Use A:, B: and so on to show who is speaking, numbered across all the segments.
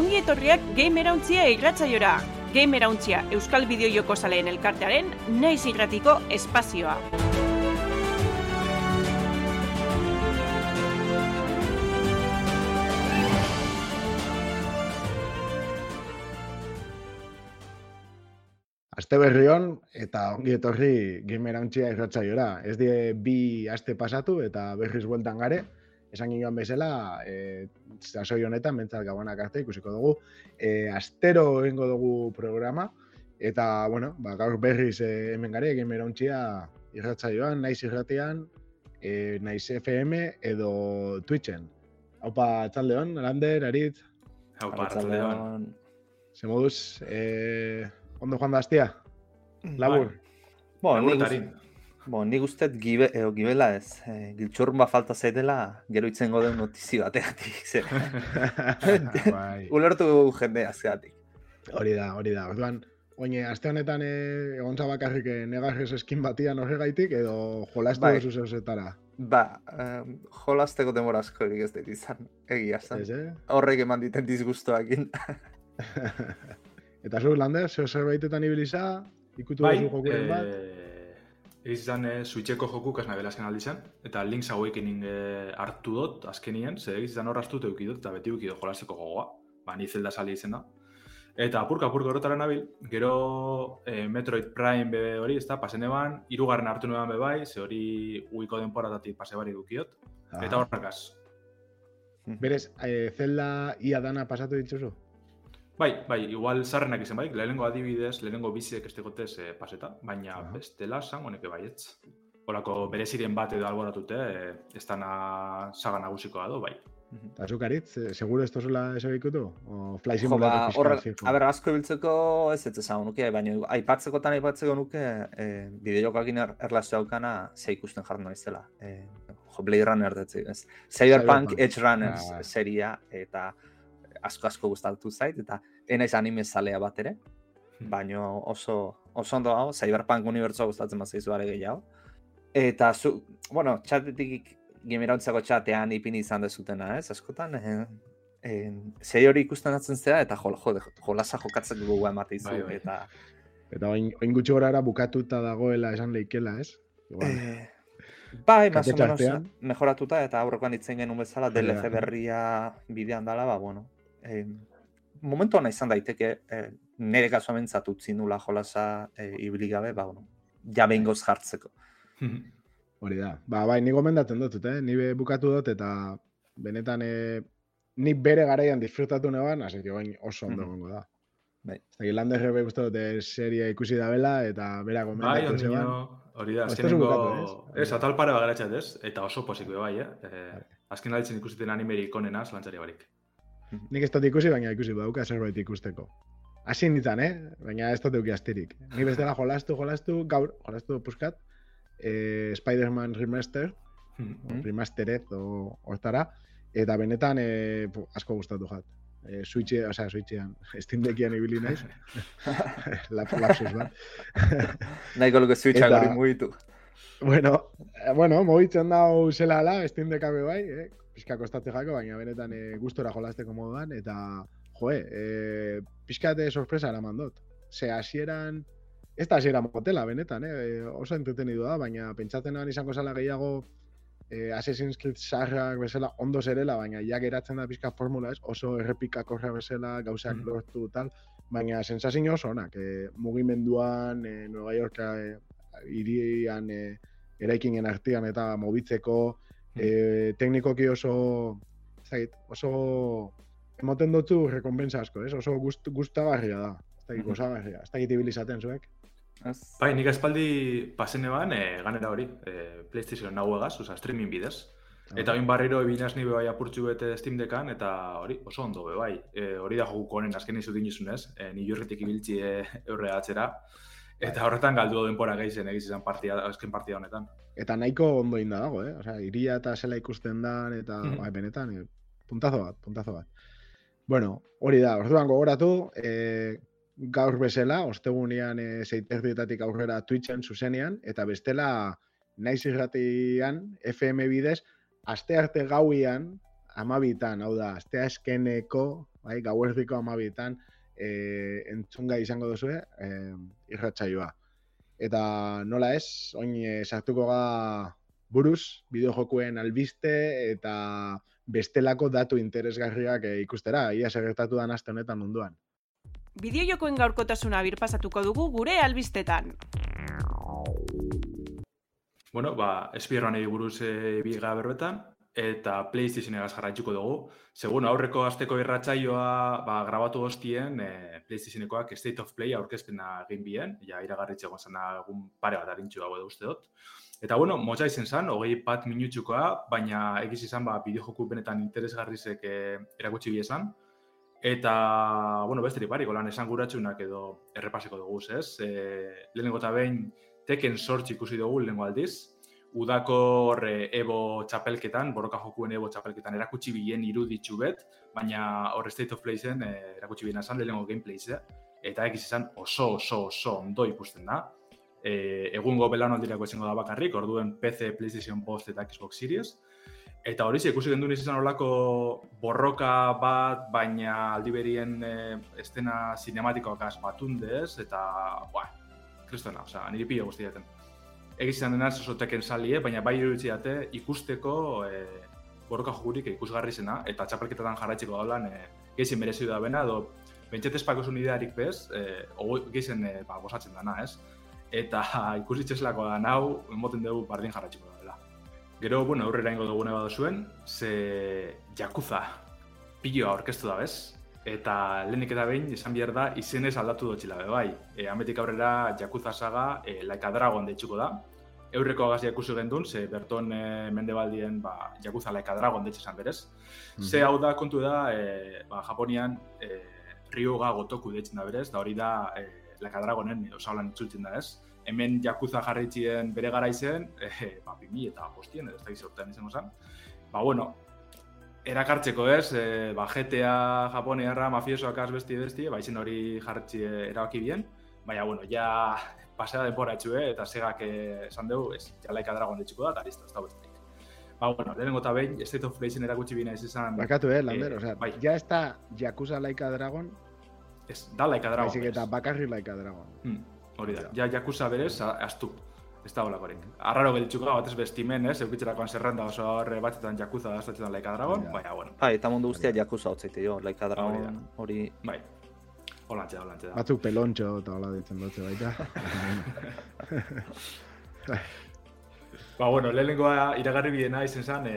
A: ongi etorriak Gamerauntzia irratzaiora. Gamerauntzia Euskal Bideo Joko Zaleen elkartearen naiz irratiko espazioa.
B: Aste berri hon, eta ongi etorri Gamerauntxia irratzaiora. Ez die bi aste pasatu eta berriz bueltan gare. Esan ginoan bezala, e, sasoi honetan, mentzat gabanak arte ikusiko dugu. E, astero egingo dugu programa, eta, bueno, ba, gaur berriz e, hemen gare, Gamerauntxia irratzaioan, naiz irratian, e, naiz FM edo Twitchen. Haupa, txalde hon, Lander, Arit,
C: Haupa, Arratsaldeon.
B: ze moduz, e, ondo joan da astia? Labur.
D: Bueno, bueno, nik ustet gibe, eo, gibela ez. E, giltxurrun bat falta zaitela, gero itzengo den notizio bategatik. Ze.
B: bai.
D: Ulertu jende azkeatik.
B: Hori da, hori da. Orduan, oine, aste honetan e, egon zabakarrik e, negarrez eskin batian horregaitik, edo jolastu
D: Bai.
B: duzu zeuzetara.
D: Ba, um, jolasteko denbora askorik ez dut izan, egia zan.
B: Eh?
D: Horrek eman diten disgustoakin.
B: Eta zu, Lander, zeo zerbaitetan ibiliza, ikutu
C: Bai,
B: duzu jokuren bat.
C: eh, izan eh, Switcheko joku kasna bela azken aldi zen, eta Link's Awakening eh, hartu dut azkenien, ze izan horraztu euki dut, eta beti euki dut jolasteko gogoa, ba, ni zelda sali izen da. Eta apurka apurka horretara nabil, gero eh, Metroid Prime be hori, ez da, pasen eban, irugarren hartu nuean be bai, ze hori uiko denporatatik pase bari dukiot, eta
B: Aha.
C: horrakaz.
B: Berez, e, Zelda ia dana pasatu ditzuzu?
C: Bai, bai, igual zarrenak izan bai, lehenengo adibidez, lehenengo biziek ez tegotez eh, paseta, baina
B: Aha.
C: bestela san honeke baietz. Horako bereziren bat edo alboratute, eh, ez dana saga nagusikoa do, bai.
B: Eta zu, Karitz, e, seguro ez tozula ez ikutu? O Fly
D: Jo, ba,
B: Simulator pixka fijo?
D: a ber, asko ibiltzeko ez ez esan nuke, baina aipatzekotan aipatzeko nuke e, bideojokakin er, erlazio daukana ze ikusten jarri naizela. E, jo, Blade Runner ez. Cyberpunk
B: Cyberpunk.
D: Edge Runners
B: Ah.
D: seria eta asko asko gustatu zait eta enaiz anime zalea bat ere, baina oso oso ondo dago, Cyberpunk unibertsoa gustatzen bazaizu are gehiago. Eta zu, bueno, txatetik gemirauntzako txatean ipini izan dezutena, ez, askotan, eh, eh, zei hori ikusten atzen zera, eta jol, jode, jolasa jokatzen dugu emate izu,
C: Bai, bai.
D: eta...
B: Eta oin, oin gutxi gorara bukatuta dagoela esan leikela, ez? Igual.
D: Eh, bai, más o menos,
B: txartean.
D: mejoratuta, eta aurrekoan itzen genuen bezala,
B: Hori da.
D: DLC berria bidean dala, ba, bueno. Eh, momentu ona izan daiteke, eh, nire kasuan bentsat utzi nula jolasa eh, ibili gabe, ba, bueno, ja behingoz jartzeko.
B: Hori da. Ba, bai, ni gomendatzen dut, eh? Ni be bukatu dut eta benetan eh, ni bere garaian disfrutatu neban, así que bain oso ondo
D: Mhm.
B: egongo da.
D: Bai.
B: Ez dakit, Lander be gustu dut seria ikusi da bela eta bera
C: Bai,
B: gomendatu zeban.
C: ondino, hori da, azkenengo...
B: ez?
C: Atal pare bagaratxat ez, eta oso posiko bai, eh? eh azken alditzen ikusiten animerik onena, lantzari barik.
B: Nik ez dut ikusi, baina ikusi badauka zerbait ikusteko. Hasi nintzen, eh? Baina ez dut euki astirik. Ni bestela jolastu, jolastu, gaur, jolastu puskat, eh, Spider-Man Remaster,
D: Mhm.
B: remastered o hortara, eta benetan eh, asko gustatu jat. Eh, Switch, osea, Switchean, Steam Deckian ibili naiz. Lap, lapsus bat.
D: Nahiko luke switcha hori mugitu.
B: bueno, eh, bueno, mogitzen dau zela ala, Steam Deckabe bai, eh? Pixka kostatze jako, baina benetan eh, gustora jolasteko moduan, eta joe, eh, pixkate sorpresa eraman dut. Ze hasieran, ez da hasiera motela, benetan, eh? oso entretenidu da, baina pentsatzen nuen izango zela gehiago eh, Assassin's Creed sarrak bezala ondo zerela, baina ja geratzen da pixka formula ez, oso errepikakorra bezala, gauzak
C: Mhm.
B: lortu tal, baina sensazio oso onak, eh, mugimenduan, eh, Nueva Yorka eh, irian eh, eraikinen artean eta mobitzeko, eh, teknikoki oso, ez dakit, oso emoten dutzu rekompensa asko, ez? Oso gust, gustagarria da. Ez dakit,
D: Mhm.
B: gozagarria. Ez dakit ibilizaten zuek.
D: Ez?
C: Bai, nik espaldi pasen eban, eh, ganera hori, eh, PlayStation nahu egaz, oza, streaming bidez. Eta oin barriro ebinaz ni bai apurtxu bete Steam Deckan, eta hori, oso ondo be bai. E, hori da jokuko honen azken izu dinizunez, e, ni jorritik ibiltzi e, eurre atzera. Eta horretan galdu denpora gehizen egiz izan partida, azken partida honetan.
B: Eta nahiko ondo inda dago, eh? Osea, iria eta zela ikusten dan, eta
C: Mhm.
B: bai, benetan, eh, puntazo bat, puntazo bat. Bueno, hori da, orduan gogoratu, eh, gaur bezala, ostegunean e, zeiterdietatik aurrera Twitchen zuzenean, eta bestela naiz irratian, FM bidez, aste arte gauian, amabitan, hau da, aste askeneko bai, gauerdiko amabitan, e, entzunga izango duzue, e, irratsaioa. Eta nola ez, oin e, sartuko ga buruz, bideojokuen albiste eta bestelako datu interesgarriak e, ikustera, ia segertatu da aste honetan munduan.
A: Bideojokoen gaurkotasuna birpasatuko dugu gure albistetan.
C: Bueno, ba, espierroan buruz e, biga berbetan, eta PlayStation egaz jarraitzuko dugu. Segun aurreko asteko irratsaioa ba, grabatu hostien, e, PlayStationekoak State of Play aurkezpena egin bien, ja iragarritxe zena egun pare bat arintxu dago uste dut. Eta bueno, motza izen zen, hogei bat minutxukoa, baina egiz izan ba, bideojoku benetan interesgarrizek e, erakutsi biezan. Eta, bueno, besterik bari, golan esan guratxunak edo errepaseko dugu, ez? E, lehenengo eta behin, teken sortx ikusi dugu lehenengo aldiz, udako horre ebo txapelketan, borroka jokuen ebo txapelketan erakutsi bilen iruditzu bet, baina horre State of Play-zen eh, erakutsi bilen esan lehenengo gameplays, eh? eta egiz izan oso, oso, oso ondo ikusten da. E, egungo belan aldirako esango da bakarrik, orduen PC, PlayStation Post eta Xbox Series. Eta hori ikusi gendu izan olako borroka bat, baina aldiberien e, estena sinematikoak batundez, eta, buah, kristona, oza, niri pila guztiaten egizan dena oso teken salie, baina bai iruditzi date ikusteko e, borroka jokurik ikusgarri zena, eta txapelketetan jarraitzeko gaulan e, gehizien merezi da bena, edo bentset espako zuen idearik bez, e, gehizien e, ba, gozatzen dana, ez? Eta ikusitxeslako da nau, emoten dugu bardin jarraitzeko dela. Gero, bueno, aurrera ingo dugune bado zuen, ze jakuza piloa orkestu da, bez? Eta lehenik eta behin, izan behar da, izenez aldatu dutxila, bai. E, ametik aurrera Yakuza saga e, Laika Dragon deitzuko da, eurreko agazia ikusi gendun, ze berton e, mendebaldien ba, jakuza laika dragon detxe esan berez. Mm Ze hau da kontu da, e, ba, Japonian e, Ryuga gotoku detxen da berez, da hori da e, laika dragonen osaulan itzultzen da ez. Hemen jakuza jarritzien bere gara izen, e, ba, bimi eta postien, edo ez da gizortean izango zen. Ba, bueno, erakartzeko ez, e, ba, GTA, Japoniarra, mafiosoak azbesti besti, ba, izen hori jarritzi erabaki bien, baina, bueno, ja pasea denbora etxue, eta segak esan dugu, ez, jalaika dragon ditxiko da, eta listo, ez da besterik. Ba, bueno, lehenengo eta behin, State of Playzen erakutsi bina ez izan...
B: Bakatu, eh, Lander, eh, o sea, bai. ya está Yakuza Laika Dragon...
C: Ez, da Laika Dragon.
B: Baizik eta bakarri Laika Dragon.
C: Hmm, hori da, ja Yakuza berez, astu. Ez da hola korek. Arraro gelitxuko bat ez bestimen, ez, eukitzerakoan zerrenda oso horre batzetan Yakuza da ez Laika Dragon, ja. baina, bueno.
D: Bai, eta mundu guztia Yakuza hotzaite jo, Laika Dragon hori...
C: Bai, Olantxe da, olantxe da.
B: Batzuk pelontxo eta hola ditzen dutze baita.
C: ba, bueno, lehenengoa iragarri bidena izen zen, e,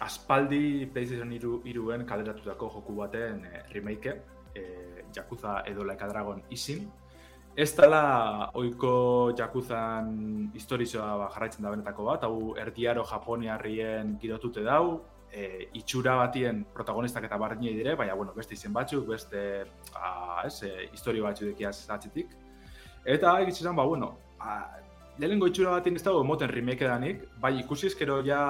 C: aspaldi PlayStation iru, iruen kalderatutako joku baten e, remake, e, Yakuza edo Laika Dragon izin. Ez dela oiko Yakuzan historizoa ba, jarraitzen da benetako bat, hau erdiaro Japoniarrien girotute dau, e, itxura batien protagonistak eta barrinei dire, baina, bueno, beste izen batzuk, beste, a, ez, e, historio batzuk dekiaz atzitik. Eta, egitzen ba, bueno, a, lehenengo itxura batien ez dago emoten remake danik, bai ikusi ezkero ja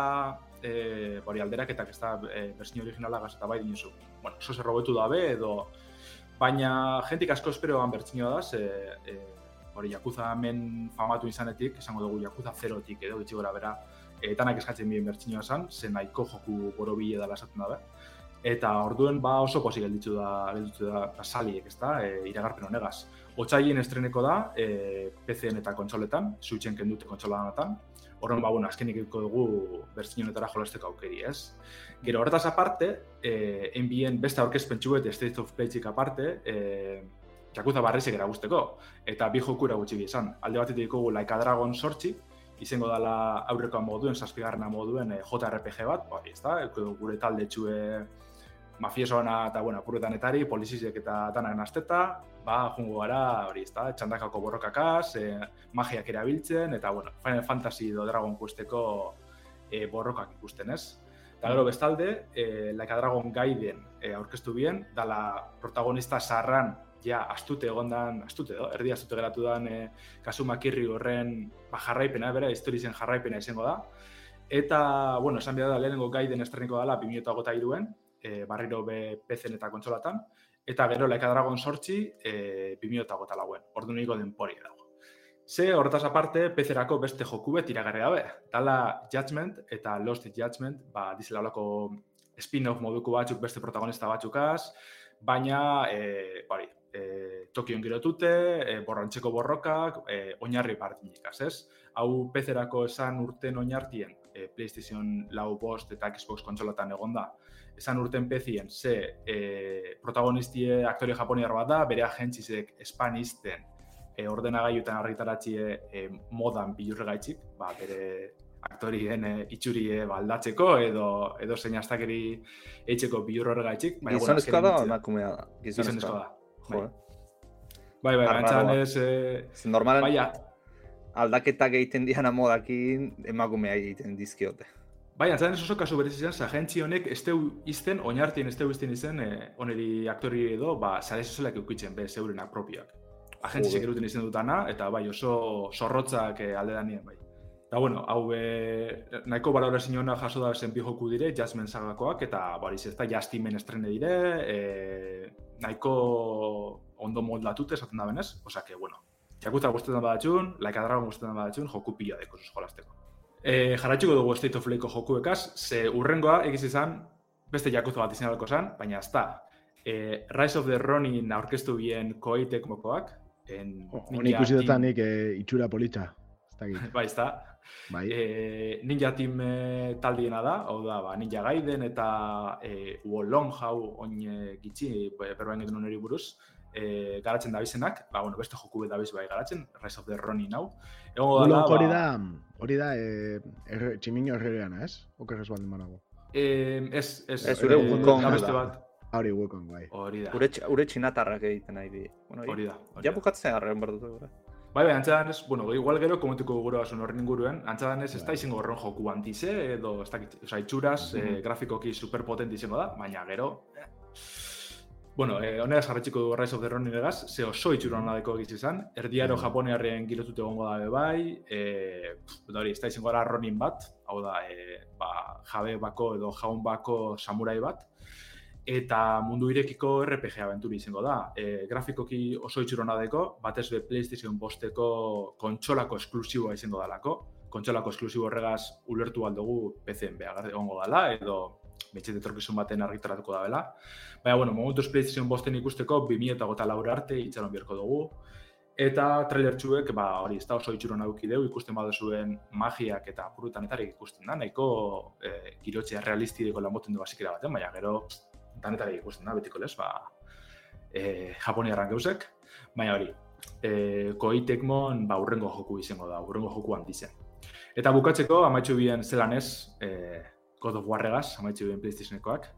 C: e, bori alderaketak ez da e, versión originala eta bai dinuzu. Bueno, oso zer robetu dabe edo, baina jentik asko esperoan bertsinioa da, ze, e, hori, Yakuza hemen famatu izanetik, esango dugu Yakuza zerotik edo, bitxi gora bera, etanak eskatzen bien bertxinoa esan, ze nahiko joku boro bile dala esaten dabe. Eta orduen ba oso posi gelditzu da, gelditzu da, da saliek, ez da, e, iragarpen honegaz. Otsaien estreneko da, e, PC-en eta kontsoletan, Switchen kendute kontsola danatan. Horren, ba, bueno, azkenik eko dugu bertxinonetara jolasteko aukeri, ez? Gero, horretaz aparte, e, enbien beste aurkezpen txuet, State of Play aparte, e, Jakuza barrizek eragusteko, eta bi joku eragutsi bi esan. Alde batetik ditugu Laika Dragon sortzi, izango dela aurrekoa moduen, zazpigarrena moduen e, JRPG bat, bai, ez da, gure talde txue mafiesoana eta, bueno, apurretanetari, polizizek eta danak nazteta, ba, jungo gara, hori, ez da, txandakako borrokakaz, e, magiak erabiltzen, eta, bueno, Final Fantasy do Dragon Questeko e, borrokak ikusten, ez? Eta gero bestalde, e, Laika Dragon Gaiden e, aurkeztu bien, dala protagonista sarran ja, astute egondan, astute, do, erdi astute geratu dan e, kasu makirri horren ba, jarraipena, bera, historizen jarraipena izango da. Eta, bueno, esan behar da, lehenengo gaiden estreniko dela, 2008 iruen, e, barriro be pezen eta kontsolatan, eta gero Laika Dragon sortzi, e, 2008 lauen, ordu niko denpori dago. Ze, horretaz aparte, pezerako beste joku bet iragarri dabe. Dala Judgment eta Lost Judgment, ba, dizela olako spin-off moduko batzuk beste protagonista batzukaz, baina, e, bari, e, Tokion girotute, e, borrantzeko borrokak, e, oinarri partinikaz, ez? Hau pezerako esan urten oinartien, e, PlayStation lau bost eta Xbox kontsolatan egonda, esan urten pezien, ze e, protagonistie aktore japoniar bat da, bere agentzizek espanisten e, ordenagailutan argitaratzie e, modan bilurregaitzik, ba, bere aktorien e, itxurie baldatzeko edo edo zein astakeri eitzeko bilur horregaitzik.
D: Baina, Gizonezkoa da, emakumea da.
C: Gizonezkoa da. Bai, bai, gantzan
D: Arraroa.
C: ez... Eh,
D: Normalen
C: baina,
D: aldaketak egiten diana modakin emakumea egiten dizkiote.
C: bai, antzan ez oso kasu berez izan, agentzi honek ez teu izten, oinartien ez teu izten izen, eh, oneri aktori edo, ba, sare sozialak eukitzen, be, zeurenak propioak. Agentzisek
D: Joder.
C: eruten izen dutana, eta bai, oso zorrotzak eh, alde danien, bai. Eta, bueno, hau be, nahiko balora zinona jaso da zen bi joku dire, Jasmine sagakoak, eta bariz ez da Justimen estrene dire, e, nahiko ondo moldatute esaten da benez, osea que, bueno, Yakuza guztetan badatxun, Dragon guztetan badatxun, joku pila deko jolasteko. E, jarratxuko dugu State of Playko jokuekaz, ze urrengoa egiz izan, beste Yakuza bat izan zan, baina ez da. E, Rise of the Ronin aurkeztu bien koeitek mokoak, en
B: Honi
C: Ninja
B: ikusi
C: Team-
B: dutanik e, itxura politxa.
C: Bai, ez da.
B: Bai.
C: E, ninja Team e, taldiena da, hau da, ba, Ninja Gaiden eta e, Wolong hau oin e, gitxi, be- berbain egin hori buruz, e, garatzen dabizenak, ba, bueno, beste joku dabiz bai garatzen, Rise of the Ronin hau. Egongo
B: Hori
C: dala,
B: hori
C: ba,
B: da, hori da, e, erre, tximino herrereana, ez? Oker ez baldin banago.
C: E, ez, ez,
D: Ez, zure
C: e, da
D: da.
C: bat,
B: Hori Wukong, bai.
C: hori da,
D: Ure, ure txinatarrak egiten nahi di. Bueno,
C: hori da. hori
D: Ja
C: da.
D: bukatzen arren gure.
C: Bai, bai, antzadan ez, bueno, igual gero komentuko gura basun horren inguruen, antzadan ez, da
B: Bai.
C: izango horren joku antize, edo, ez dakit, oza, itxuraz,
D: Mhm.
C: eh, grafikoki superpotente izango da, baina gero, eh. Bueno, eh, honegaz jarretxiko du Rise of the Ronin egaz, ze oso itxura hona deko egiz izan, erdiaro
B: Mhm.
C: japonearren girotute egongo da bai, eh, eta hori, ez da izango gara Ronin bat, hau da, eh, ba, jabe bako edo jaun bako samurai bat, eta mundu irekiko RPG abenturi izango da. E, grafikoki oso itxurona deko, batez be PlayStation bosteko kontsolako esklusiboa izango dalako. Kontsolako esklusibo horregaz ulertu aldugu PC-en behar egongo dala, edo betxet etorkizun baten argitaratuko da bela. Baina, bueno, momentuz PlayStation bosten ikusteko 2008 laura arte itxaron biharko dugu. Eta trailer txuek, ba, hori, ez da oso itxuron auki deu, ikusten baduzuen magiak eta purutanetarik ikusten da, nahiko e, girotzea realistideko lanboten du basikera baten, baina gero danetarik ikusten da, betiko lez, ba, e, japoniarran geuzek, baina hori, e, koitekmon, ba, urrengo joku izango da, urrengo joku handizen. Eta bukatzeko, amaitxu bien zelan ez, e, God of Warregaz, amaitxu bien PlayStationekoak,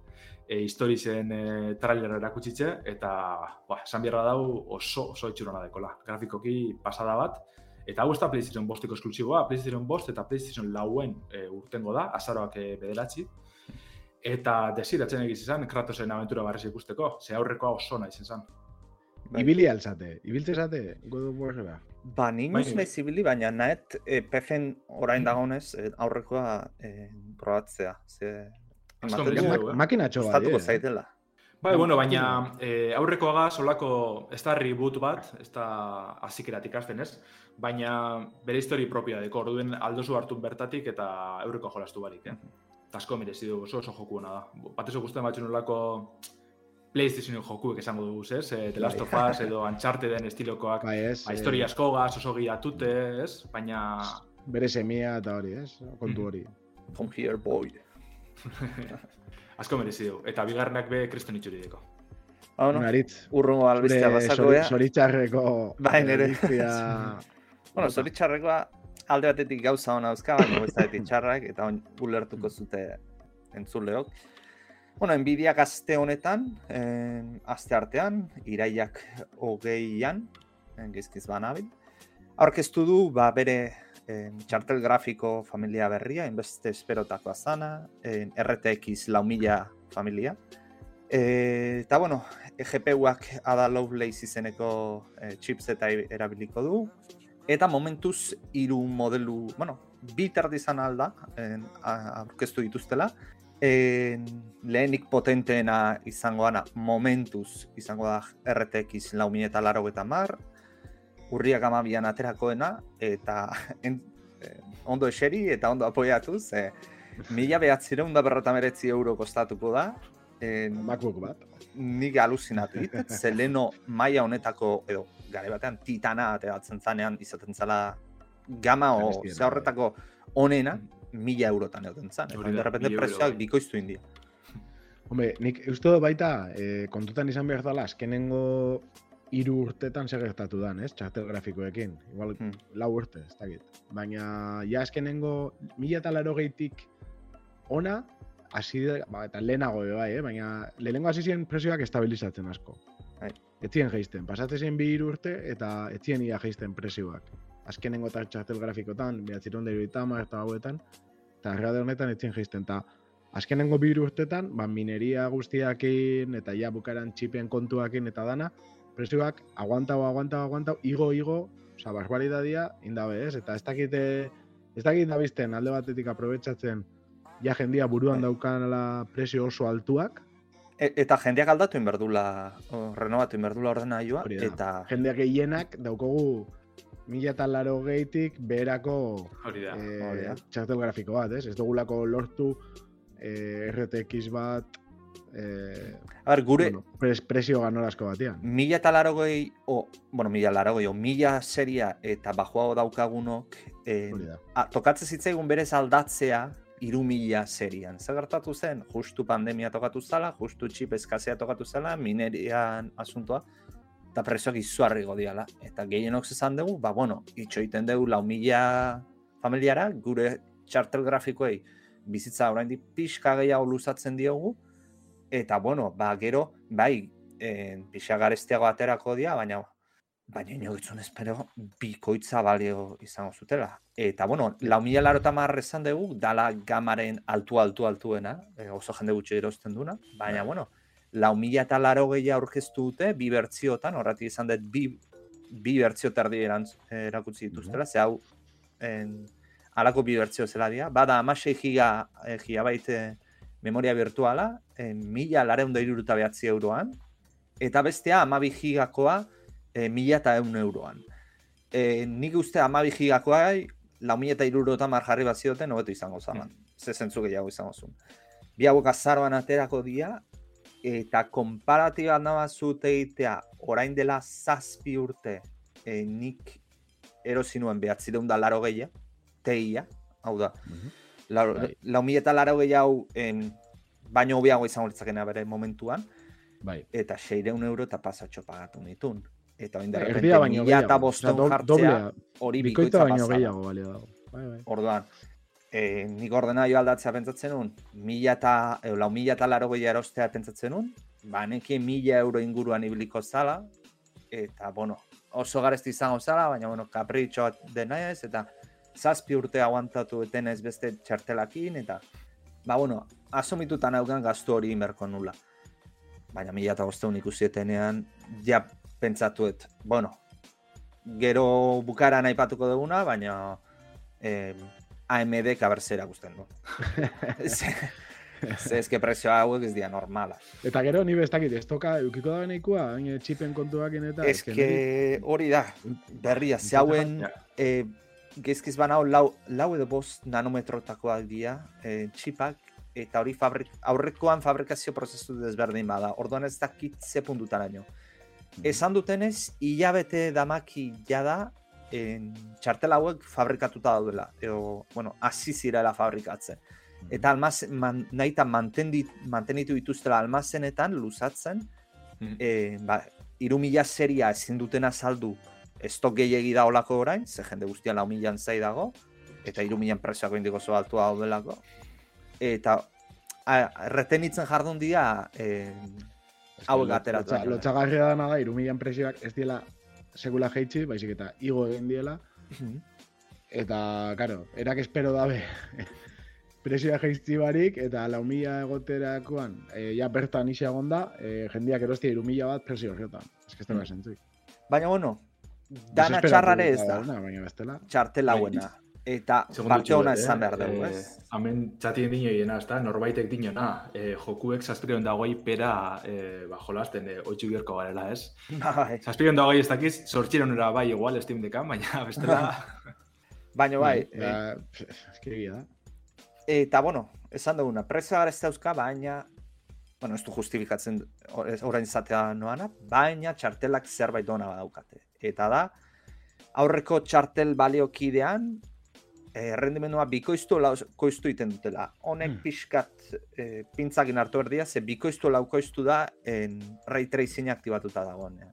C: e, historizen e, trailer erakutsitze, eta ba, esan beharra dau oso, oso itxurona dekola. Grafikoki pasada bat, eta hau ez da PlayStation bosteko esklusiboa, PlayStation bost eta PlayStation lauen e, urtengo da, azaroak e, bederatzi, eta desiratzen egiz izan, Kratosen aventura barrez ikusteko, ze aurrekoa oso nahi zen.
D: Bai.
B: Ibili alzate, ibiltze zate, God of Warrera.
D: Ba, ni
C: Bai.
D: nuz nahi zibili, baina nahet e, PFen orain dagoenez e, aurrekoa e, probatzea. Ze, du,
C: dugu, eh?
B: Bat, eh?
D: zaitela.
C: Bai, bueno, baina e, aurrekoaga solako, ez da reboot bat, ez da azikeratik hasten ez, baina bere histori propioa deko, orduen aldozu hartu bertatik eta aurreko jolastu barik, eh? Eta asko merezi du, oso oso joku ona da. Batez guztien batzu nolako PlayStation jokuek esango dugu, ez? E, The Last of Us edo Uncharteden estilokoak,
B: Bai, ez?
C: ba,
B: eh,
C: historia askogaz, oso giratute, ez? Baina
B: Bere semia eta hori, ez? Kontu hori.
D: Come here, boy.
C: asko merezi du. Eta bigarrenak be kriston itxuri deko.
D: Hau, no?
B: Unaritz,
D: Urrungo albistea basako ea.
B: zoritxarreko...
D: Bai, nere.
B: albistea-
D: Bueno, zoritxarrekoa alde batetik gauza ona dauzka, baina bestetik txarrak, eta on, ulertuko zute entzuleok. Bueno, Nvidia gazte honetan, eh, aste artean, iraiak hogeian, eh, gizkiz banabil, aurkeztu du ba, bere eh, txartel grafiko familia berria, inbeste esperotakoa zana, eh, RTX lau mila familia. Eh, eta bueno, GPU-ak Ada Lovelace izeneko eh, chipseta erabiliko du, eta momentuz hiru modelu, bueno, bi terdi izan alda, en, aurkeztu dituztela, en, lehenik potenteena izango dana momentuz izango da RTX lau eta laro eta mar, urriak amabian aterakoena, eta en, eh, ondo eseri eta ondo apoiatuz, eh, mila behatzireun da berrota meretzi euro kostatuko da. Eh,
B: MacBook bat.
D: nik aluzinatu dit, ze leno maila honetako, edo, gare batean, titana ateratzen zanean, izaten zala gama o ze horretako onena, mila eurotan egoten zan. Eta de repente prezioak
C: bai.
D: bikoiztu india.
B: Hombre, nik uste dut baita, eh, kontutan izan behar dela, azkenengo hiru urtetan zer gertatu dan, ez? Txartel grafikoekin. Igual,
D: Hmm.
B: lau urte, ez dakit. Baina, ja azkenengo, mila eta laro ona, hasi da, ba, eta lehenago ere bai, eh? baina lehenengo hasi ziren presioak estabilizatzen asko.
D: Bai.
B: Etzien geisten, pasatzen bi urte eta etzien ia geisten presioak. Azkenengo eta txartel grafikotan, behatziron dero eta hauetan, eta errade honetan etzien geisten, eta azkenengo bi urtetan, ba, mineria guztiakin, eta ja bukaran txipen kontuakin eta dana, presioak aguantau, aguantau, aguantau, igo, igo, oza, barbaridadia, indabe, ez? Eta ez dakite, ez dakit nabizten alde batetik aprobetsatzen, ja jendia buruan
D: Bai.
B: daukanala presio oso altuak,
D: E, eta jendeak aldatu inberdula, o, renovatu inberdula ordenailua, eta
B: jende gehienak daukogu mila eta laro gehitik beherako eh, txartel grafiko bat, ez? Ez dugulako lortu eh, RTX bat eh,
D: A ber, gure,
B: bueno, pres, presio ganorazko batean.
D: mila eta larogei, o, bueno, mila larogei, o mila seria eta bajoago daukagunok, eh, a, tokatzen zitzaigun berez aldatzea iru mila serian. Zer gertatu zen? Justu pandemia tokatu zala, justu txip eskazea tokatu zala, minerian asuntoa, eta prezioak izuarri godiala. Eta gehienok zezan dugu, ba, bueno, itxoiten dugu lau mila familiara, gure txartel grafikoei bizitza oraindik pixka gehiago luzatzen diogu, eta bueno, ba, gero, bai, eh, pixa garestiago aterako dira, baina baina inogitzun espero bikoitza balio izango zutela. Eta, bueno, lau mila marra esan dugu, dala gamaren altu, altu, altuena, eh, oso jende gutxi erosten duna, baina, bueno, lau mila eta laro gehiago aurkeztu dute, bi bertziotan, horretik izan dut, bi, bi bertzio terdi erantz, erakutsi dituztela, ze hau, en, alako bi bertzio zela dira, bada amasei giga, eh, gigabyte memoria virtuala, en, mila lareun da iruruta behatzi euroan, eta bestea amabi gigakoa, e, mila eta eun euroan. E, nik uste amabi gigakoa, lau mila eta irurota mar jarri bat zioten, hobeto izango zaman. Ze zentzu gehiago izango zuen. Bi hauek azaroan aterako dira, eta komparatiba nama zute egitea, orain dela zazpi urte, e, nik erosi nuen behatzireun da laro gehia, teia, hau da, lau,
B: Bai.
D: lau mila eta laro gehiago, em, baino hobiago izango litzakena bere momentuan,
B: Bai.
D: eta 600 euro eta pasatxo pagatu nitun. Eta de
B: Bai,
D: repente
B: erdia baino gehiago.
D: Boston
B: do-
D: jartzea hori
B: Bikoitza baino gehiago balio dago. Bai, bai.
D: Orduan, e, nik ordenaio aldatzea pentsatzen nun, mila eta, e, lau mila eta laro gehiago erostea pentsatzen nun, ba, neki mila euro inguruan ibiliko zala, eta, bueno, oso garesti izango zala, baina, bueno, kapritxo dena ez, eta zazpi urte aguantatu eten ez beste txartelakin, eta, ba, bueno, asumituta naukan gastu hori inberko nula. Baina mila eta bosteun ikusietenean, ja pentsatuet, bueno, gero bukaran aipatuko duguna, baina eh, AMD kaberzera guzten du. ze, ze eske prezio hauek ez dira normala.
B: Eta gero, ni bestakit, ez toka, eukiko da beneikua, hain txipen kontuakin eta...
D: Eske hori da, berria, ze hauen
C: Ja.
D: eh, gezkiz banao lau, lau edo bost nanometrotakoak dira eh, txipak, eta hori fabrik, aurrekoan fabrikazio prozesu desberdin bada, orduan ez dakit ze puntutaraino. Esan dutenez, hilabete damaki jada, en, txartel hauek fabrikatuta daudela, edo, bueno, hasi zirela fabrikatzen. Eta almazen, man, nahita mantendi, mantenitu dituztela almazenetan, luzatzen,
C: Mhm.
D: e, ba, seria ezin dutena saldu estok gehiegi da olako orain, ze jende guztia lau milan zai dago, eta iru milan prezioak indiko oso altua daudelako. Eta a, retenitzen jardun dira, e, hauek ateratu.
B: Lotxa, lotxagarria dana da, irumilan presioak ez diela sekula jeitsi, baizik eta igo egin diela, eta, karo, erak espero dabe presioa jeitzi barik, eta lau mila egoterakoan, e, ja bertan isi da, e, jendiak erostia irumila bat presio horretan. Ez que ez
D: Mm.
B: da zentzuik.
D: Baina, bueno, dana txarrare ez da,
B: Baina bestela.
D: txartel hauena. Eta parte ona
C: txuet,
D: esan
C: eh?
D: behar dugu,
C: Eh,
D: ez?
C: Hemen txatien dino hiena, ez da, norbaitek dinona, eh, jokuek zazpireon dagoi pera eh, ba, jolasten eh, oitxu biorko garela, ez?
D: Bai.
C: Zazpireon dagoi ez dakiz, sortxironera bai igual Steam Deckan, baina bestela...
D: Baina bai, eh,
B: Ba, egia da.
D: Eta, bueno, esan duguna, prezioa gara ez dauzka, baina, bueno, ez du justifikatzen orain izatea noana, baina txartelak zerbait dona badaukate. Eta da, aurreko txartel baliokidean, eh, rendimendua bikoiztu laukoiztu iten dutela. Honek
B: Hmm.
D: pixkat eh, pintzakin hartu erdia, ze bikoiztu laukoiztu da en ray tracing aktibatuta dagoenean.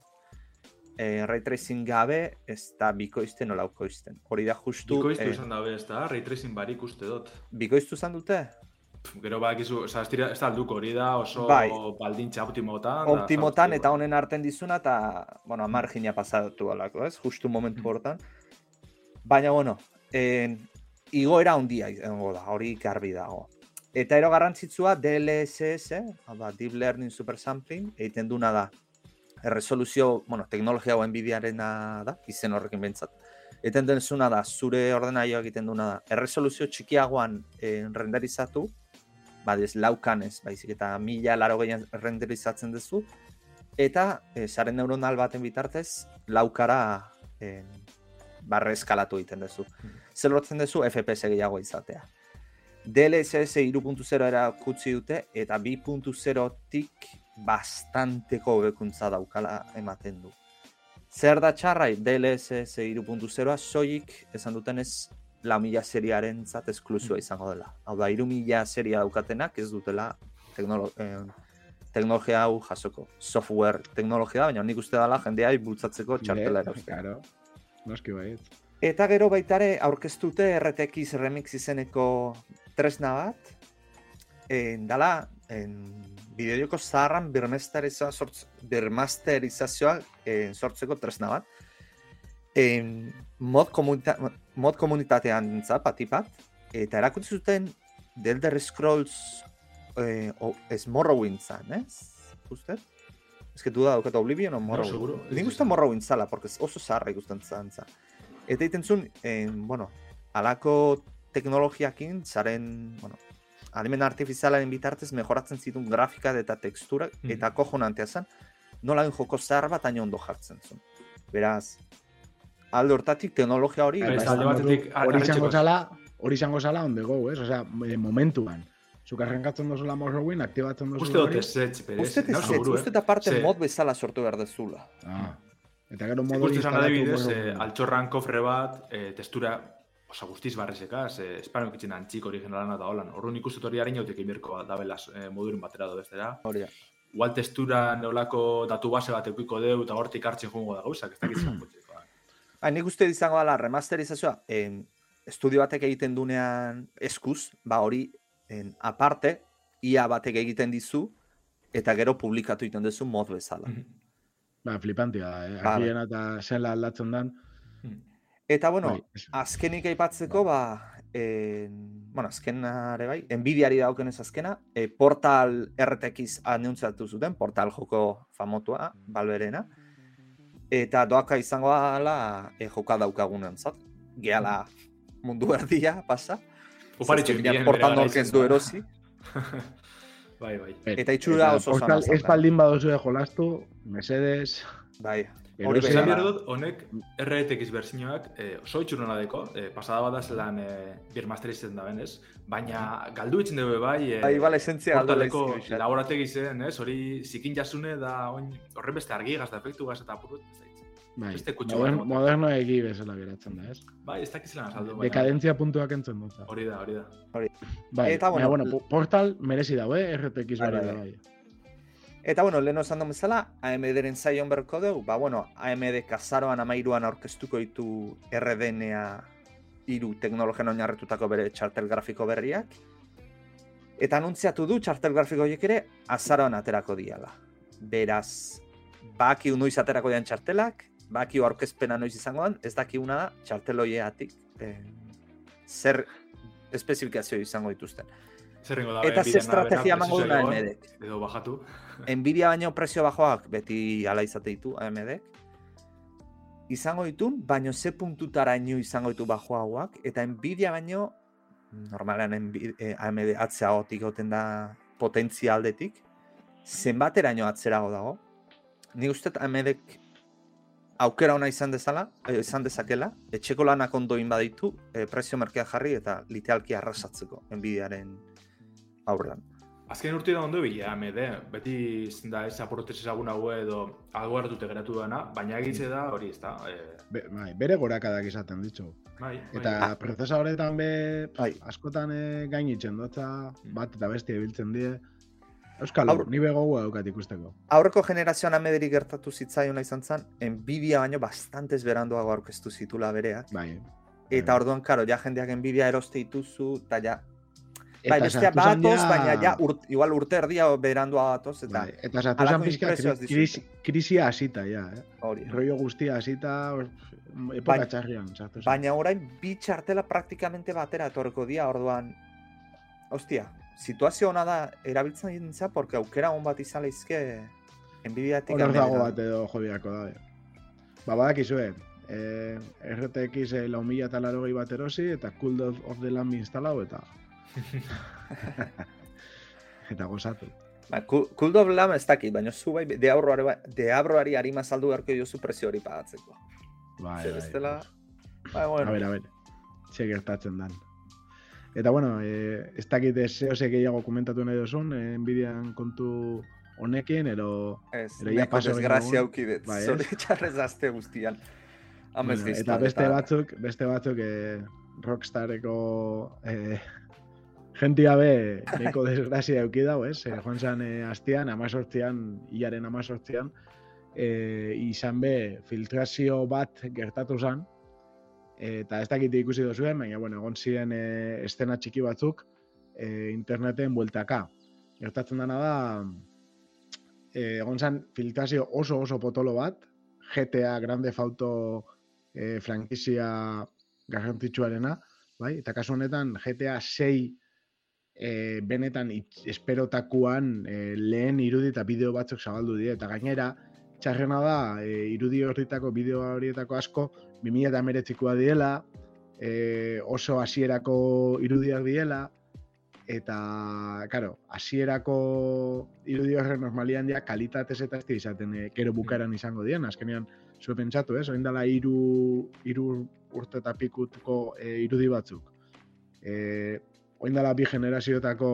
D: Eh, ray tracing gabe ez da bikoizten o laukoizten. Hori da justu
C: Bikoiztu
D: eh,
C: izan dabe, ez da, ray tracing barik uste dut.
D: bikoiztu izan dute?
C: Gero badakizu, oza, ez, ez da alduko hori da, oso
D: Bai.
C: baldintza optimotan. da,
D: optimotan
C: eta
D: eta honen arten dizuna eta, bueno, margina pasatu alako, ez? Justu momentu
C: Mm.
D: hortan. Baina, bueno, en, igoera handia izango da, hori garbi dago. Eta ero garrantzitsua DLSS, hau da, Deep Learning Super Sampling, egiten duna da. Erresoluzio, bueno, teknologia hau Nvidiarena da, izen horrekin bentsat. Egiten denzuna da, zure ordenaioa egiten duna da. Erresoluzio txikiagoan eh, renderizatu, badez laukan ez, baizik eta mila laro gehian renderizatzen duzu, eta e, sare neuronal baten bitartez laukara e, barre eskalatu egiten duzu. Zer lortzen duzu FPS gehiago izatea. DLSS 3.0 erakutsi dute eta 2.0-tik bastanteko hobekuntza daukala ematen du. Zer da txarrai DLSS 3.0a soilik esan dutenez lau mila seriaren zat esklusua izango dela. Hau da, iru mila seria daukatenak ez dutela teknolo, eh, teknologia hau jasoko. Software teknologia da, baina nik uste dela jendea bultzatzeko txartela erauztea.
B: Claro. Noski baiet.
D: Eta gero baitare aurkeztute RTX Remix izeneko tresna bat, en, dala en, bideojoko zaharran birmasterizazioa sortz, birmasterizazioa en, sortzeko tresna bat. En, mod, komunita, mod komunitatean dintza, patipat, eta erakutsi zuten The Elder Scrolls eh, o, Morrowind ez? Usted? Ez que duda daukat Oblivion o Morrowind.
C: seguro, ez
D: Nik uste
C: izan.
D: Morrowind zala, porque oso zaharra ikusten zantza. Eta egiten zuen, eh, bueno, alako teknologiakin, zaren, bueno, adimen artifizialaren bitartez mejoratzen zituen grafika eta tekstura,
C: Mhm.
D: eta kojonantea zen, nola joko zahar bat haino ondo jartzen zuen. Beraz, alde hortatik teknologia hori,
C: alde batetik,
B: hori izango zala, hori izango zala on the go, ez? Osea, eh, momentuan. Zuk arrankatzen dozula Morrowind, aktibatzen dozula
C: Uste dut ez zetz, berez.
D: uste ez,
C: seguru,
D: uste
C: eh?
D: eta parte
C: Ze-
D: mod bezala sortu behar dezula.
B: Ah. Eta gero
C: Nik
B: modu
C: uste
B: instalatu
C: adibidez, eh, altxorran kofre bat, eh, testura, osa guztiz barrezekaz, eh, espanok itxen antxik originalan eta holan. Horren ikusten hori harin jautek imirko dabela eh, modurin batera do bestera.
D: Hori da.
C: Igual testura neolako datu base bat eukiko deu eta hortik hartzen joango da gauzak, ez dakitzen jotzeko.
D: Ba, nik uste izango dela remasterizazioa, en, estudio batek egiten dunean eskuz, ba hori en, aparte, ia batek egiten dizu, eta gero publikatu egiten duzu mod bezala.
B: Ba, flipantia da, eh?
D: Ba, bai.
B: Eta zela aldatzen dan.
D: Eta bueno,
B: bai,
D: azkenik aipatzeko, ba, en, bueno, azkenare bai, Nvidiari daukenez azkena, e, Portal RTX anuntziatu zuten, Portal joko famotua, Valverena, eta doaka izango dela e, joka daukagunen zat. Gehala mundu erdia pasa. Portal nork ez du erosi.
C: Bai, bai.
D: Eta itxura oso
B: portal,
D: zona
B: ez baldin baduzu jolastu, mesedes,
D: Bai, hori
C: Esan
D: bezala.
C: behar dut, honek RTX berzinoak eh, oso itxurona deko, eh, pasada bada zelan eh, birmasteritzen da benez, baina galdu itzen dugu bai, eh,
D: Bai, igual esentzia galdu pixkat.
C: laborategi zen, ez, hori zikin jasune da horren beste argigaz da efektu gaz eta apurut, ez.
B: Bai,
C: Beste kutsu
B: modern,
C: bat,
B: moderno egi bezala geratzen da, ez?
C: Bai, ez dakizelan azaldu, baina
B: Dekadentzia puntuak entzen dut.
C: hori da, hori da.
B: Bai,
D: Eta,
B: baina,
D: bueno,
B: bueno, po- portal merezi dago, eh? RTX
D: Bai,
B: hori
D: bai,
B: bai.
D: Eta bueno, lehen esan duen bezala, AMD-ren zaion berko dugu, ba bueno, AMD kazaroan amairuan aurkeztuko ditu RDNA iru teknologian oinarretutako bere txartel grafiko berriak. Eta anuntziatu du txartel grafiko horiek ere azaroan aterako diala. Beraz, baki noiz aterako dian txartelak, baki aurkezpena noiz izango den, ez dakiuna da txartel horiegatik eh, zer espezifikazio izango dituzten.
C: Zerrengo da,
D: Eta ze estrategia emango duen AMD-ek.
C: Edo bajatu.
D: Nvidia baino prezio bajoak beti ala izate ditu AMD. Izango ditun, baino ze puntutaraino izango ditu bajoagoak, eta Nvidia baino, normalean Nvi- eh, AMD atzeagotik goten da potentzia aldetik, zenbateraino atzerago dago. Ni uste AMD aukera ona izan dezala, eh, izan dezakela, etxeko lanak ondoin baditu, eh, prezio merkea jarri eta literalki arrasatzeko Nvidiaren aurrean.
C: Azken urte da ondo bila, mede, beti da ez aportez ezagun hau edo algo hartute geratu dana, baina egitze da hori ez da. E,
B: Be, bai, bere gorakadak izaten ditzu.
C: bai,
B: Eta
C: bai.
B: prozesadoretan be
D: Bai.
B: askotan e, gainitzen dutza,
C: Mm.
B: bat eta beste ibiltzen die. Euskal,
D: Aur-
B: ni begoa daukat ikusteko.
D: Aurreko generazioan amederi gertatu zitzaiona izan zen, Nvidia baino bastantes beranduago aurkeztu zitula bereak.
B: Bai.
D: Eta
B: Bai.
D: orduan, karo, ja jendeak Nvidia eroste dituzu, eta ja, bai, bestea batoz,
B: ja-
D: baina ja, urt, igual urte erdia beranduago batoz, eta
B: Bai, eta sartu zan pixka
D: inpresioaz
B: kri- krisi,
D: dizute.
B: krisia hasita, ja, eh?
D: hori.
B: Rollo guztia hasita, epoka
D: Baina-
B: txarrian, sartu.
D: Baina orain bi txartela praktikamente batera etorreko dia, orduan, ostia, situazio ona da erabiltzen dintza, porque aukera on bat izan leizke Nvidiatik
B: Hor dago bat edo jobiako dabe. Ba, badakizue, eh, RTX eh, lau mila eta laro bat erosi, eta Cool of, of the Lamb instalau, eta... eta gozatu.
D: Ba, Cool of Lamb ez dakit, baina zu bai, deabroari, deabroari harima saldu beharko diozu prezio hori pagatzeko.
B: Bai, bai.
D: bestela, bai,
B: A
D: bueno,
B: ber, a ber, ze gertatzen dan. Eta bueno, eh, ez dakit zeo ze gehiago komentatu nahi duzun, eh, Nvidian kontu honekin, ero...
D: ez,
B: Ero
D: neko
B: paso
D: desgrazia aukidet,
B: Bai, ez?
D: zori txarrez azte guztian.
B: Bueno, eta beste batzuk, beste batzuk eh, Rockstareko eh, jentia be neko desgrazia eduki dau, ez? Eh, joan zan eh, astian, amazortzian, hilaren amazortzian, eh, izan be filtrazio bat gertatu zan, eta ez dakit ikusi duzuen, baina, bueno, egon ziren eh, estena txiki batzuk eh, interneten bueltaka. Gertatzen dana da, eh, egon zan filtrazio oso oso potolo bat, GTA Grande Auto eh, frankizia garrantzitsuarena, bai? Eta kasu honetan GTA 6 eh, benetan esperotakuan eh, lehen irudi eta bideo batzuk zabaldu dira eta gainera txarrena da eh, irudi horretako bideo horietako asko 2019koa diela, eh, oso hasierako irudiak diela eta claro, hasierako irudi horren normalian ja kalitatez eta ez izaten eh, gero bukaeran izango dian, azkenean zue pentsatu, ez? Orain dela hiru hiru urte eta pikutuko e, irudi batzuk. Eh, orain dela bi generazioetako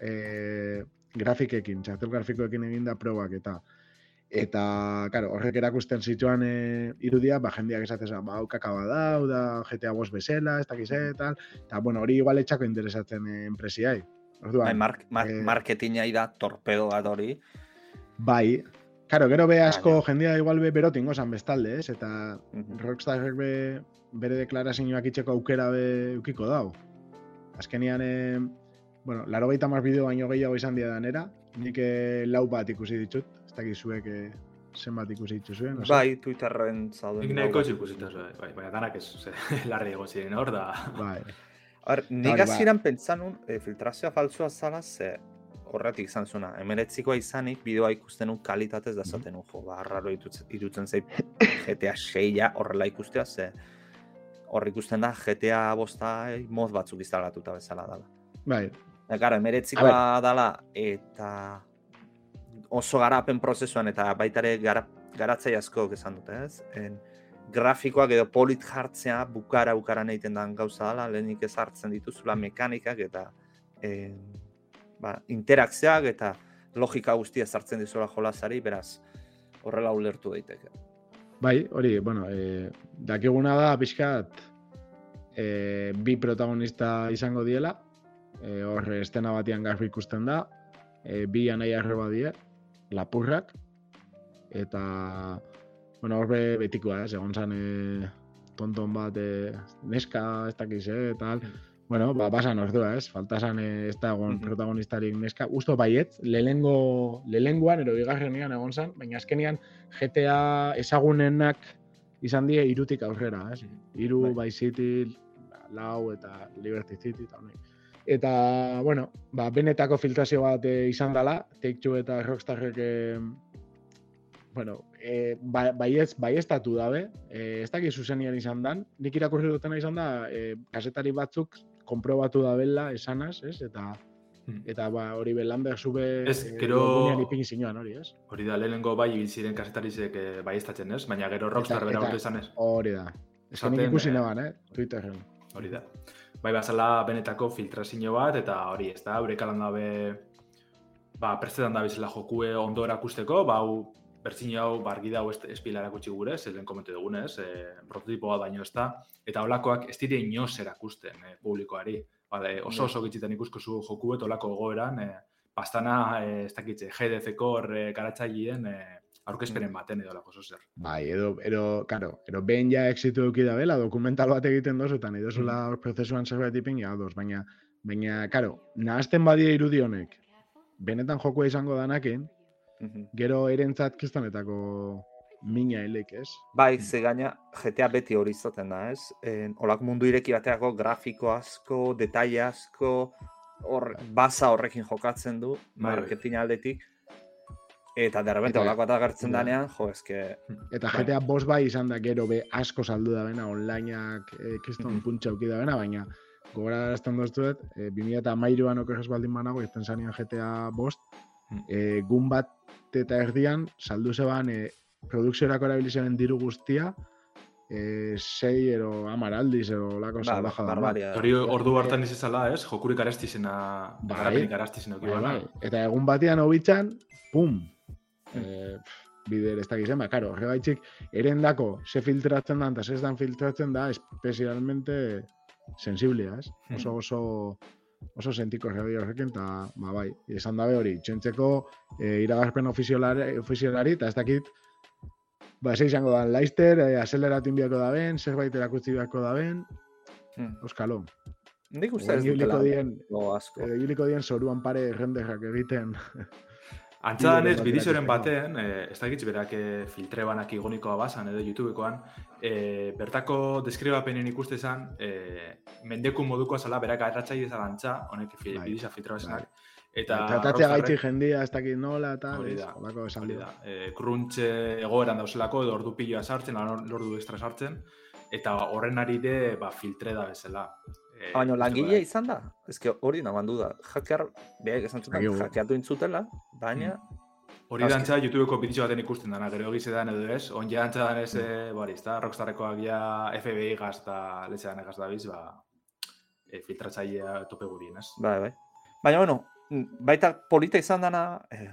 B: e, grafikekin, txartel grafikoekin eginda probak eta eta, claro, horrek erakusten zituan e, irudia, ba, jendeak esatez, ba, hau kakaba dau, da GTA 5 bezala, ez dakiz eh, tal, eta, bueno, hori igual etxako interesatzen e, enpresiai. Orduan,
D: Bai, mark, mark,
B: eh,
D: marketinga da torpedo bat hori.
B: bai, Karo, gero be asko
D: Baina-
B: jendea igual be berotingo zan bestalde, ez? Eta
D: Mhm.
B: Rockstarrek be bere deklarazioak itxeko aukera be ukiko dau. Azkenian, eh, bueno, laro gaita bideo baino gehiago izan dira danera, nik eh, lau bat ikusi ditut, ez dakit zuek eh, zenbat ikusi dituzuen, no.
D: Bai, Twitterren zauden.
C: Nik nahiko ez ikusita, bai, bai, baina danak ez, larri egon ziren hor da.
B: Bai,
D: A ber, nik
B: hori ba.
D: hasieran pentsan nun, e, filtrazioa faltsua zala, ze horretik izan zuna. Emeretzikoa izanik, bideoa ikusten nun kalitatez da zaten nun, jo, ba, raro irutzen, zait GTA 6 horrela ikustea, ze hor ikusten da GTA bosta mod batzuk instalatuta bezala dala.
B: bai,
D: Eta, gara, emeretzikoa dala, eta oso garapen prozesuan, eta baita ere gara, garatzai askok esan dute, ez? En, grafikoak edo polit jartzea bukara bukaran egiten den gauza dela, lehenik ez hartzen dituzula mekanikak eta en, ba, interakzioak eta logika guztia sartzen dizula jolasari, beraz horrela ulertu daiteke.
B: Bai, hori, bueno, e, dakiguna da pixkat e, bi protagonista izango diela, e, hor estena batean garbi ikusten da, e, bi anai arreba die, lapurrak, eta, bueno, hor be betikoa, ez, egon zan e, tonton bat, e, neska, ez dakiz, eh, tal, bueno, ba, basan ordua, ez, falta zan e, ez da egon
D: Mhm.
B: protagonistarik neska, usto baiet, lehengo, lehengoan, ero bigarrenean egon zan, baina azkenean GTA ezagunenak izan die irutik aurrera, ez? Iru,
D: Bai.
B: City, lau eta Liberty City eta honek. Eta, bueno, ba, benetako filtrazio bat eh, izan dela, Take-Two eta Rockstarrek eh, bueno, e, ba, baiez, baiestatu dabe, e, ez dakit zuzenian izan dan, nik irakurri dutena izan da, e, kasetari batzuk konprobatu dabela esanaz, ez? Eta
C: Hmm.
B: Eta ba, hori belan behar zube
C: Ez, gero-
B: ipini zinuan hori, ez?
C: Hori da, lehenengo bai ibil ziren kasetarizek eh, bai ez? Baina gero Rockstar bera urte izan ez.
B: Hori da. Ez ikusi
C: eh,
B: neban, eh? Twitterren.
C: Hori da. Bai, bazala benetako filtrazio bat, eta hori, ez da, eurek alan dabe, ba, prestetan da bizela jokue ondo erakusteko, ba, hau, bertzin hau, bargi da, hau ez- espila erakutsi gure, ez lehen komente dugunez, e, prototipo bat baino ez da, eta holakoak ez dire inoz erakusten e, publikoari. Bale, oso oso gitzitan ikusko zu joku eta olako gogoeran, e, bastana, e, ez dakitze, GDF-ko e, garatzaileen e, aurkezpenen baten edo olako zozer.
B: Bai, edo, edo, karo, edo behin ja exitu eduki da bela, dokumental bat egiten dozu, eta nahi dozula hor prozesuan zerbait ipini, ados, baina, baina, karo, nahazten badia irudi honek, benetan jokua izango danakin,
D: Mhm.
B: gero erentzat kistonetako mina hilik, ez?
D: Bai, ze gaina GTA beti hori izaten da, ez? En, olako mundu ireki bateako grafiko asko, detaile asko, hor, baza horrekin jokatzen du,
C: Bai, bai.
D: marketing aldetik. Eta derrepente
B: Eta-
D: olako bat agertzen
B: Bai.
D: danean, jo, eske...
B: Eta
C: Bai.
B: GTA bost bai izan da gero be asko saldu da bena, onlineak e, kiston
D: Mhm.
B: puntxa da bena, baina gogora arazten doztuet, e, 2008an okerrez baldin banago, izten zanean GTA bost, e, gun bat eta erdian, saldu zeban e, produkziorako erabilizaren diru guztia, e, sei ero amar aldiz ero lako
D: Ba,
B: salbaja da.
D: barbaria.
C: Hori ordu hartan izizala, ez? Jokurik arastizena,
B: Bai.
C: garapenik arastizena
B: Bai, bai. Eta egun batean hobitzan, pum! E, pff, bider ez dakizen, ba, karo, horregaitzik, erendako ze filtratzen da, eta ze dan filtratzen da, especialmente sensiblea, ez?
C: Hmm.
B: Oso, oso, oso sentiko erradi horrekin, eta, ba, bai, esan dabe hori, txentzeko e, iragarpen ofiziolari, ofiziolari, eta ez dakit, ba, ze izango da, Leister, e, azeleratu inbiako da ben, zerbait erakutsi beharko da ben,
D: Hmm.
B: Euskalo.
D: Nik uste ez dutela
B: dien,
D: asko.
B: ibiliko dien zoruan pare renderrak egiten.
C: Antza danez, bidizoren
B: batean
C: eh, ez dakitz berak eh, filtre banak igonikoa basan edo YouTubekoan, eh, bertako deskribapenen ikuste zan, eh, mendeku modukoa zala, berak arratzaile zala antza, honek fi,
B: Bai,
C: bidiza filtra basenak.
B: bai.
C: Eta
B: Tratatzea
C: Rockstarrek-
B: gaitxik jendia, ez dakit nola, eta
C: Hori da, Hori
B: da.
C: E, crunch eh, egoeran dauzelako, edo ordu piloa sartzen, lan ordu extra sartzen, eta horren ari de, ba, filtre da bezala. E,
D: Baina
C: dut,
D: izan da? Ez que hori nagoan du da. Hacker, behar esan zuten, hackeatu intzutela, baina...
C: Hori
D: Aski.
C: dantza YouTubeko biditxo baten ikusten dana, gero egize dan edo ez, on ja dantza dan ez, e, bari, ezta, Rockstarrekoak ja FBI gaz eta letxean egaz dabiz, ba, e, filtratzailea tope gurien, ez?
D: Bai, bai. Baina, bueno, mm, baita polita izan dana, eh,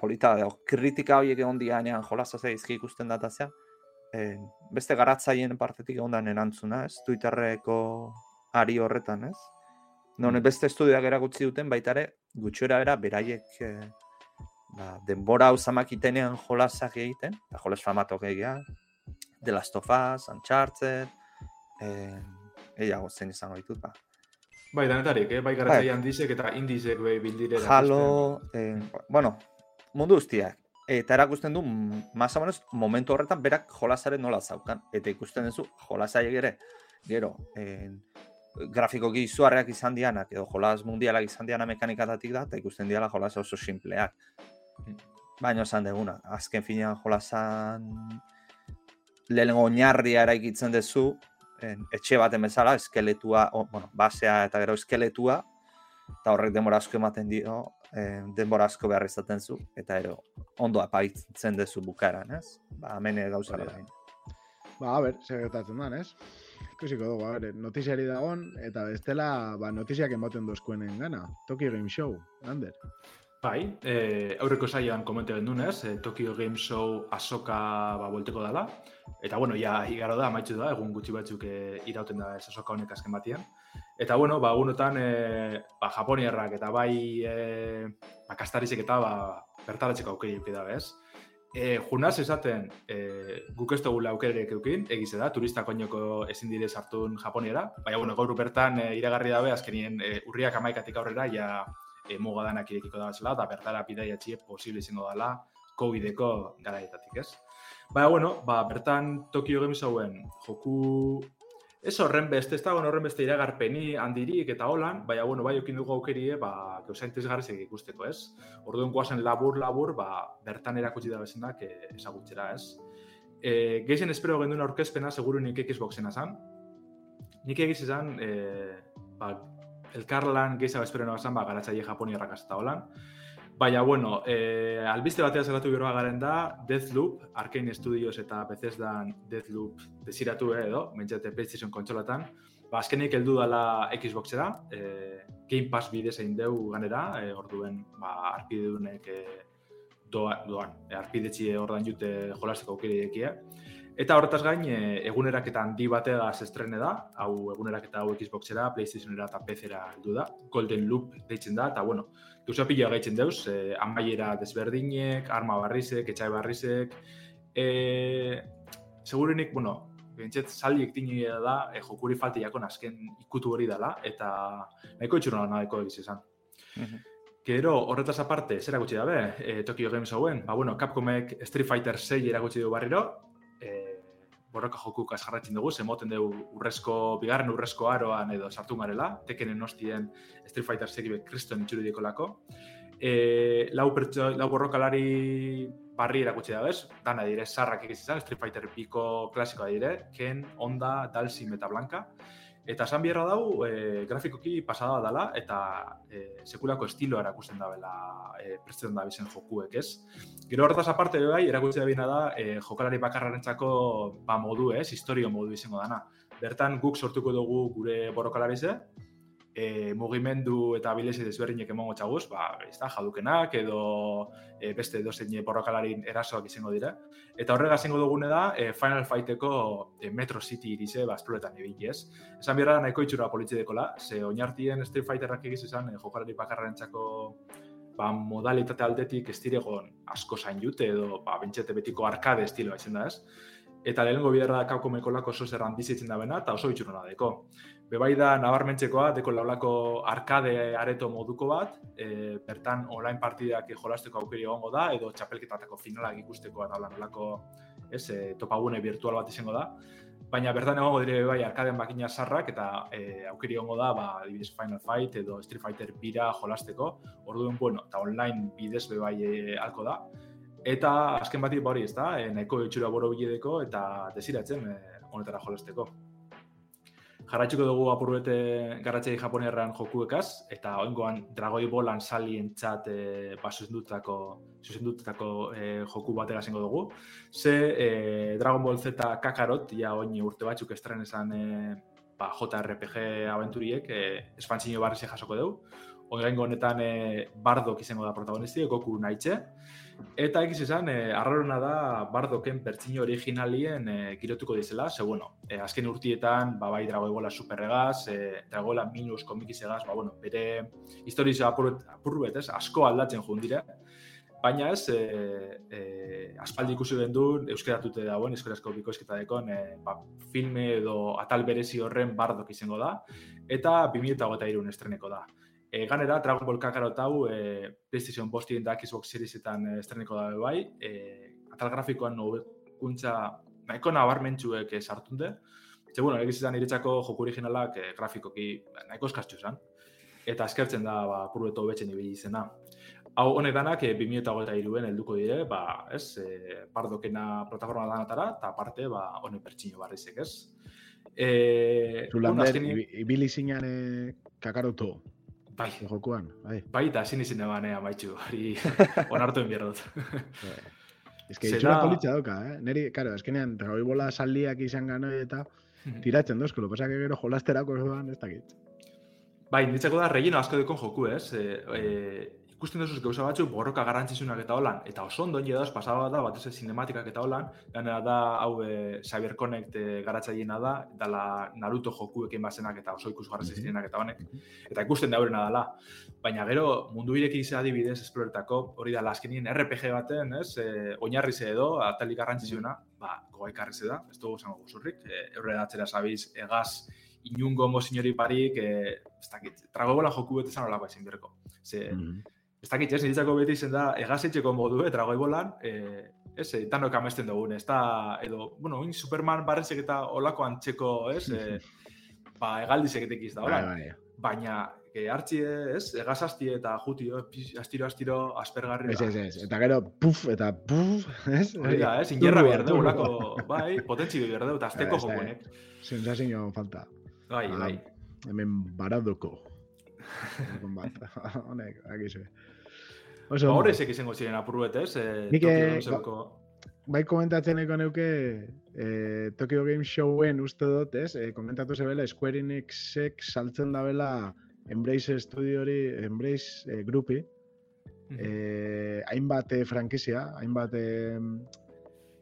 D: polita, edo, kritika horiek egon dianean jolazta zaizki ikusten datazea, eh, beste garatzaileen partetik egon dan erantzuna, ez? Twitterreko ari horretan, ez? Non
C: Mm.
D: beste estudioak erakutsi duten baita ere, gutxora bera, beraiek eh, ba, denbora hau zamakitenean jolasak egiten, eta jolas famatok egia, The Last of Us, Uncharted, eh, gehiago zein izango ditut, ba.
C: Bai, danetarik, eh? bai garatzaile handizek eta indizek be bildire
D: Halo, eh, bueno, mundu guztiak. Eta erakusten du, o menos, momentu horretan berak jolasaren nola zaukan. Eta ikusten duzu, jolasaiek ere, gero, eh, grafikoki izuarreak izan dianak, edo jolas mundialak izan diana mekanikatatik da, eta ikusten diala jolas oso simpleak. Baina esan deguna, azken finean jolasan lehenengo oinarria eraikitzen duzu, en, etxe baten bezala, eskeletua, o, bueno, basea eta gero eskeletua, eta horrek denbora asko ematen dio, eh, denbora asko behar izaten zu, eta ero, ondo apaitzen duzu bukaeran, ez? Ba, hemen gauza
C: da.
D: da.
B: Ba, a ber, zer gertatzen den, ez? Ikusiko dugu, ber, notiziari dagon, eta bestela, ba, notiziak ematen dozkuenen gana. Tokyo Game Show, Ander.
C: Bai, e, aurreko saian komente gendunez, e, Tokyo Game Show asoka ba, volteko dela. Eta, bueno, ja, igaro da, amaitzu da, egun gutxi batzuk e, irauten da ez asoka honek azken batian. Eta, bueno, ba, egunotan, e, ba, japoniarrak eta bai e, ba, kastarizek eta ba, bertaratzeko aukeri da, bez? E, junaz esaten, e, guk ez dugula aukerek eukin, egize da, turistak oinoko ezin dire sartun japoniera. Baina, bueno, gaur bertan e, iragarri dabe, azkenien e, urriak amaikatik aurrera, ja, e, muga danak irekiko da bezala, eta bertara bidaiatxie posible izango dela COVID-eko garaietatik, ez? Baina, bueno, ba, bertan Tokyo Game Showen joku ez horren beste, ez dagoen horren beste iragarpeni handirik eta holan, baina, bueno, bai okin dugu aukerie, ba, gauza interesgarrizek ikusteko, ez? Orduan guazen labur-labur, ba, bertan erakutsi da bezenak e, ezagutzera, ez? E, gehien espero genduen aurkezpena, seguru nik Xboxena zan. Nik egiz izan, e, ba, elkarlan gehiago espereno basan, ba, garatzaile japoniarrak azta holan. Baina, bueno, eh, albiste batea zeratu gero garen da, Deathloop, Arkane Studios eta Bethesdan Deathloop desiratu eh, edo, mentzate PlayStation kontsolatan. Ba, azkenik heldu dala Xboxera, eh, Game Pass bidez egin deu ganera, eh, orduen, ba, arpidedunek eh, doa, doan, eh, arpidetxi ordan jute jolasteko aukeri Eta horretaz gain, e, eguneraketa handi bategaz estrene da, hau eguneraketa hau Xboxera, Playstationera eta PC-era heldu da, Golden Loop deitzen da, eta bueno, duzua pila gaitzen deuz, e, amaiera desberdinek, arma barrizek, etxai barrizek, e, segurenik, bueno, bentset saldi ektini da, e, jokuri falti jakon azken ikutu hori dela, eta nahiko itxurra nahiko egiz esan. Gero, horretaz aparte, zer gutxi dabe, e, Tokyo Games hauen, ba, bueno, Capcomek Street Fighter 6 eragutsi du barriro, borroka joku kasgarratzen dugu, zemoten dugu urrezko, bigarren urrezko aroan edo sartu garela, tekenen ostien Street Fighter segibe kriston itxuru diko lako. E, lau, pertso, lau borrokalari barri erakutsi da bez, dana dire, sarrak egizizan, Street Fighter piko klasikoa dire, Ken, Honda, Dalsim eta Blanka. Eta esan bierra dau, e, grafikoki pasada dela eta e, sekulako estilo erakusten da bela e, prestetan da bizen jokuek, ez? Gero horretaz aparte bai, erakutsi da bina da, e, jokalari bakarraren txako ba, modu, ez? Historio modu izango dana. Bertan guk sortuko dugu gure borrokalarize, e, mugimendu eta bilezi desberdinek emongo txaguz, ba, ez da, jadukenak edo e, beste edo zein borrokalarin erasoak izango dira. Eta horrega zengo dugune da, e, Final Fighteko e, Metro City irize, ba, esploretan ibili ez. Esan bierra nahiko itxura politxe dekola, ze oinartien Street Fighterrak egiz izan, e, jokalari bakarraren txako ba, modalitate aldetik ez diregon asko zain jute edo ba, bentxete betiko arkade estiloa izan da ez. Eta lehenengo biderra da kauko mekolako oso zerran bizitzen da bena, eta oso itxurona deko bebai da nabarmentzekoa, deko laulako arkade areto moduko bat, e, bertan online partidak jolasteko aukeri egongo da, edo txapelketatako finalak ikusteko eta nolako ez, e, topagune virtual bat izango da. Baina bertan egongo dire bai arkaden bakina sarrak eta e, aukeri egongo da, ba, adibidez Final Fight edo Street Fighter bira jolasteko, orduen bueno, eta online bidez bebai e, alko da. Eta azken bati hori ez da, e, nahiko itxura boro biledeko eta desiratzen e, honetara jolasteko jarraitzuko dugu apurbete garratzei japoniarran jokuekaz, eta oingoan dragoi bolan salien txat e, ba, zuzendutako, zuzendutako e, joku batera zengo dugu. Ze e, Dragon Ball Z Kakarot, ja oin urte batzuk estren esan e, ba, JRPG aventuriek, e, espantzino barri jasoko dugu. Oingo honetan e, Bardok izango da protagonisti, Goku nahitxe. Eta egiz esan, e, arrarona da Bardoken pertsino originalien e, girotuko dizela, ze bueno, e, azken urtietan, ba, bai Dragoibola superregaz, e, Dragoibola minus komikizegaz, ba, bueno, bere historizio apurruet, ez, asko aldatzen jun dire, baina ez, e, e, aspaldi ikusi den du, euskeratute dagoen, euskarazko bikoizketa dekon, e, ba, filme edo atal berezi horren Bardok izango da, eta 2008 estreneko da. E, ganera, Dragon Ball Kakarot hau e, PlayStation bostien da Xbox Seriesetan e, estreneko da bai, e, atal grafikoan nobekuntza nahiko nabarmentxuek sartunde. Ze, bueno, egiz izan iretzako joku originalak e, grafikoki nahiko eskaztxu zen. Eta eskertzen da, ba, purbeto betxen ibili izena. Hau honek danak, e, 2008 iruen helduko dire, ba, ez, e, pardokena plataforma danatara, eta aparte, ba, honek pertsino barrizek, ez.
B: E, Zulander, ibili zinean kakaroto,
C: Bai.
B: Jokuan, bai.
C: Bai, eta zin izin eban, maitxu. Hori, onartu enbierdot.
B: Ez que itxura politxa doka, eh? Neri, karo, eskenean, dragoi bola saldiak izan gano eta tiratzen dozko, lo pasa que gero jolasterako ez dakit.
C: Bai, nintzako da, relleno asko dekon joku, ez? E, e, ikusten duzuz gauza batzu borroka garrantzizunak eta holan, eta oso ondo nire dauz pasaba da, bat ez cinematikak eta holan, ganera da, hau e, Cyber Connect e, da, dala Naruto jokuekin bazenak eta oso ikus zirenak eta honek, eta ikusten da horrena dala. Baina gero, mundu ireki izan adibidez esploretako, hori da, laskenien RPG baten, ez, e, oinarri ze edo, atalik garrantzizuna, ba, gogai karri da, ez dugu zango guzurrik, e, eurre datzera sabiz, egaz, inungo mozinori parik, e, ez dakit, tragobola joku bete zan olako ezin berko. Ze, ez dakit, ez, nintzako beti izen da, egazetxeko modu, eh, dragoi bolan, eh, ez, eh, tanok amesten dugun, ez da, edo, bueno, in Superman barrezek eta olako antxeko, ez, eh, ba, egaldizek etekiz da, hola. Bai, bai. Baina, que hartzi ez, egazazti eta juti, astiro, astiro, aspergarri.
B: Ez, ez, ez, eta gero, puf, eta puf, ez?
C: Hori da, ez, ingerra behar dugu, lako, bai, potentzi behar dugu, eta azteko jokunek.
B: Sensazio falta.
C: Bai, bai.
B: Hemen baradoko. Honek, akizu.
C: Ba,
B: Oso,
C: hor
B: ondo.
C: ezek izango ziren apurruet, ez? Eh,
B: Nik,
C: Tokyo
B: eh,
C: Game Showko...
B: bai komentatzen eko neuke eh, Tokyo Game Showen uste dut, ez? Eh, komentatu zebela Square Enixek saltzen dabela Embrace Studiori, Embrace eh, grupi, eh, hainbat eh, frankizia, hainbat eh,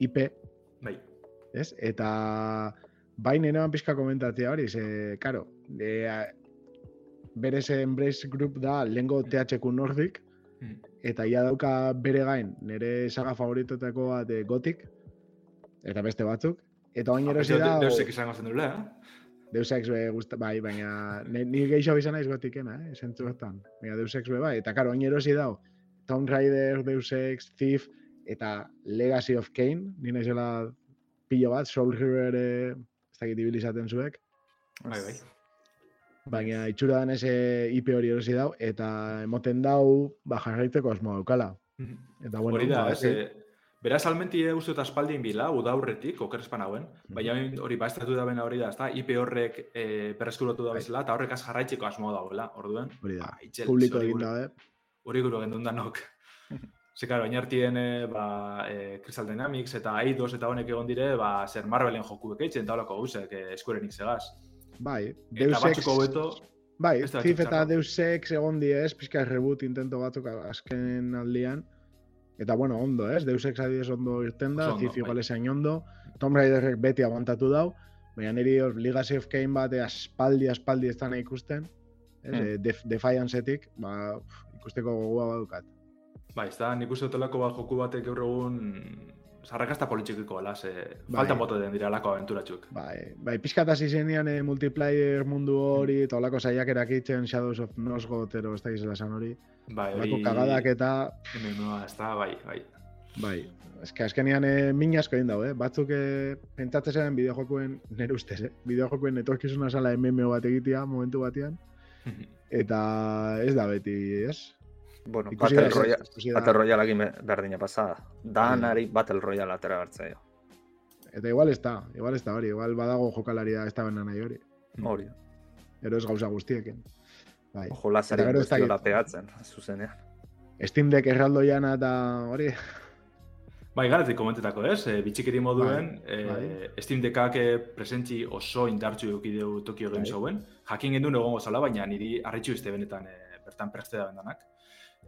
B: IP,
C: Bai.
B: ez? Eta bain enean pixka komentatzea hori, ze, karo, e, bere ze Embrace Group da lengo THQ Nordic,
C: Mhm.
B: Eta ia dauka bere gain, nire saga favoritotako bat eh, Gothic, eta beste batzuk, eta oin erosi da...
C: Ah, Deusek izango zen dula, eh?
B: Deus Ex be gusta, bai, baina ni, gehiago izan naiz gotikena, eh, zentzu bertan. Baina Deus Ex be bai, eta karo, oin erosi dau, Tomb Raider, Deus Ex, Thief, eta Legacy of Kane, ni naizela pilo bat, Soul River, eh, ez dakit ibilizaten zuek,
C: Bai, bai.
B: Baina itxura danez eh, IP hori erosi dau, eta emoten dau, ba, jarraitzeko asmo daukala. Eta bueno,
C: Hori da,
B: ba,
C: ez? Eh, Beraz, almenti e, uste eta espaldin bila, udaurretik, okerespan hauen, baina
B: Mhm.
C: hori ba, estatu da bena hori da, ezta? IP horrek e, berreskuratu da
B: Bai.
C: bezala, eta horrek az jarraitzeko asmo dagoela, orduen.
B: hori da,
C: Ba, itxel,
B: publiko
C: hori
B: egin da, eh?
C: Hori gure gendun danok. Ze, karo, oinartien, e, ba, e, Crystal Dynamics eta Eidos eta honek egon dire, ba, zer Marvelen joku bekeitzen, eta holako gauzek, e, Square Enix egaz.
B: Bai, Deus Ex,
C: hobeto,
B: bai, Thief eta. Deus Ex egon die ez, pixka reboot intento batzuk azken aldian. Eta bueno, ondo, ez? Deus Ex adibidez ondo irten da,
C: ondo,
B: Thief
C: bai.
B: igual esain ondo. Tomb Raiderrek beti aguantatu dau, baina niri Legacy of Kane bat aspaldi, aspaldi ez dana ikusten. Ez,
D: Hmm.
B: eh, Def Defiance-etik, ba, ikusteko gogoa badukat.
C: bai, ez da, nik uste dutelako bat joku batek gaur egun zarrakazta politxikiko, ala, ze
B: Bai.
C: faltan boto den dira alako aventuratxuk.
B: Bai, bai pixkat hasi zenean eh, multiplayer mundu hori, eta olako saiak erakitzen Shadows of Nosgoth, ero ez da gizela esan hori.
C: Bai, hori...
B: kagadak eta,
C: MMOa, ez da, bai, bai.
B: bai, eske azkenean e, min asko egin dau, eh? Batzuk e, pentsatzen zen bideojokuen, nire ustez, eh? Bideojokuen etorkizuna zala MMO bat egitea momentu batean, eta ez da beti, ez?
D: Bueno,
B: Ikusi
D: Battle Royale,
B: da.
D: Battle Royale egin be- berdina pasada.
B: Bai.
D: Danari Battle Royale atera bertzea.
B: Eta igual ez da, igual ez da hori, igual badago jokalaria ez da bena nahi hori.
D: Hori.
B: Ero ez gauza guztiekin. Bai.
D: Ojo
B: gero dakit.
D: guztiola pegatzen, zuzenean.
B: Steam Deck erraldoiana eta hori,
C: Bai, garatik komentetako, ez? E, bitxikeri moduen,
B: Bai, bai.
C: e, Steam Deckak e, presentzi oso indartsu eduki deu Tokyo Game
B: Bai.
C: Showen. Jakin gendun egongo zala, baina niri arritxu izte benetan e, bertan preste da bendanak.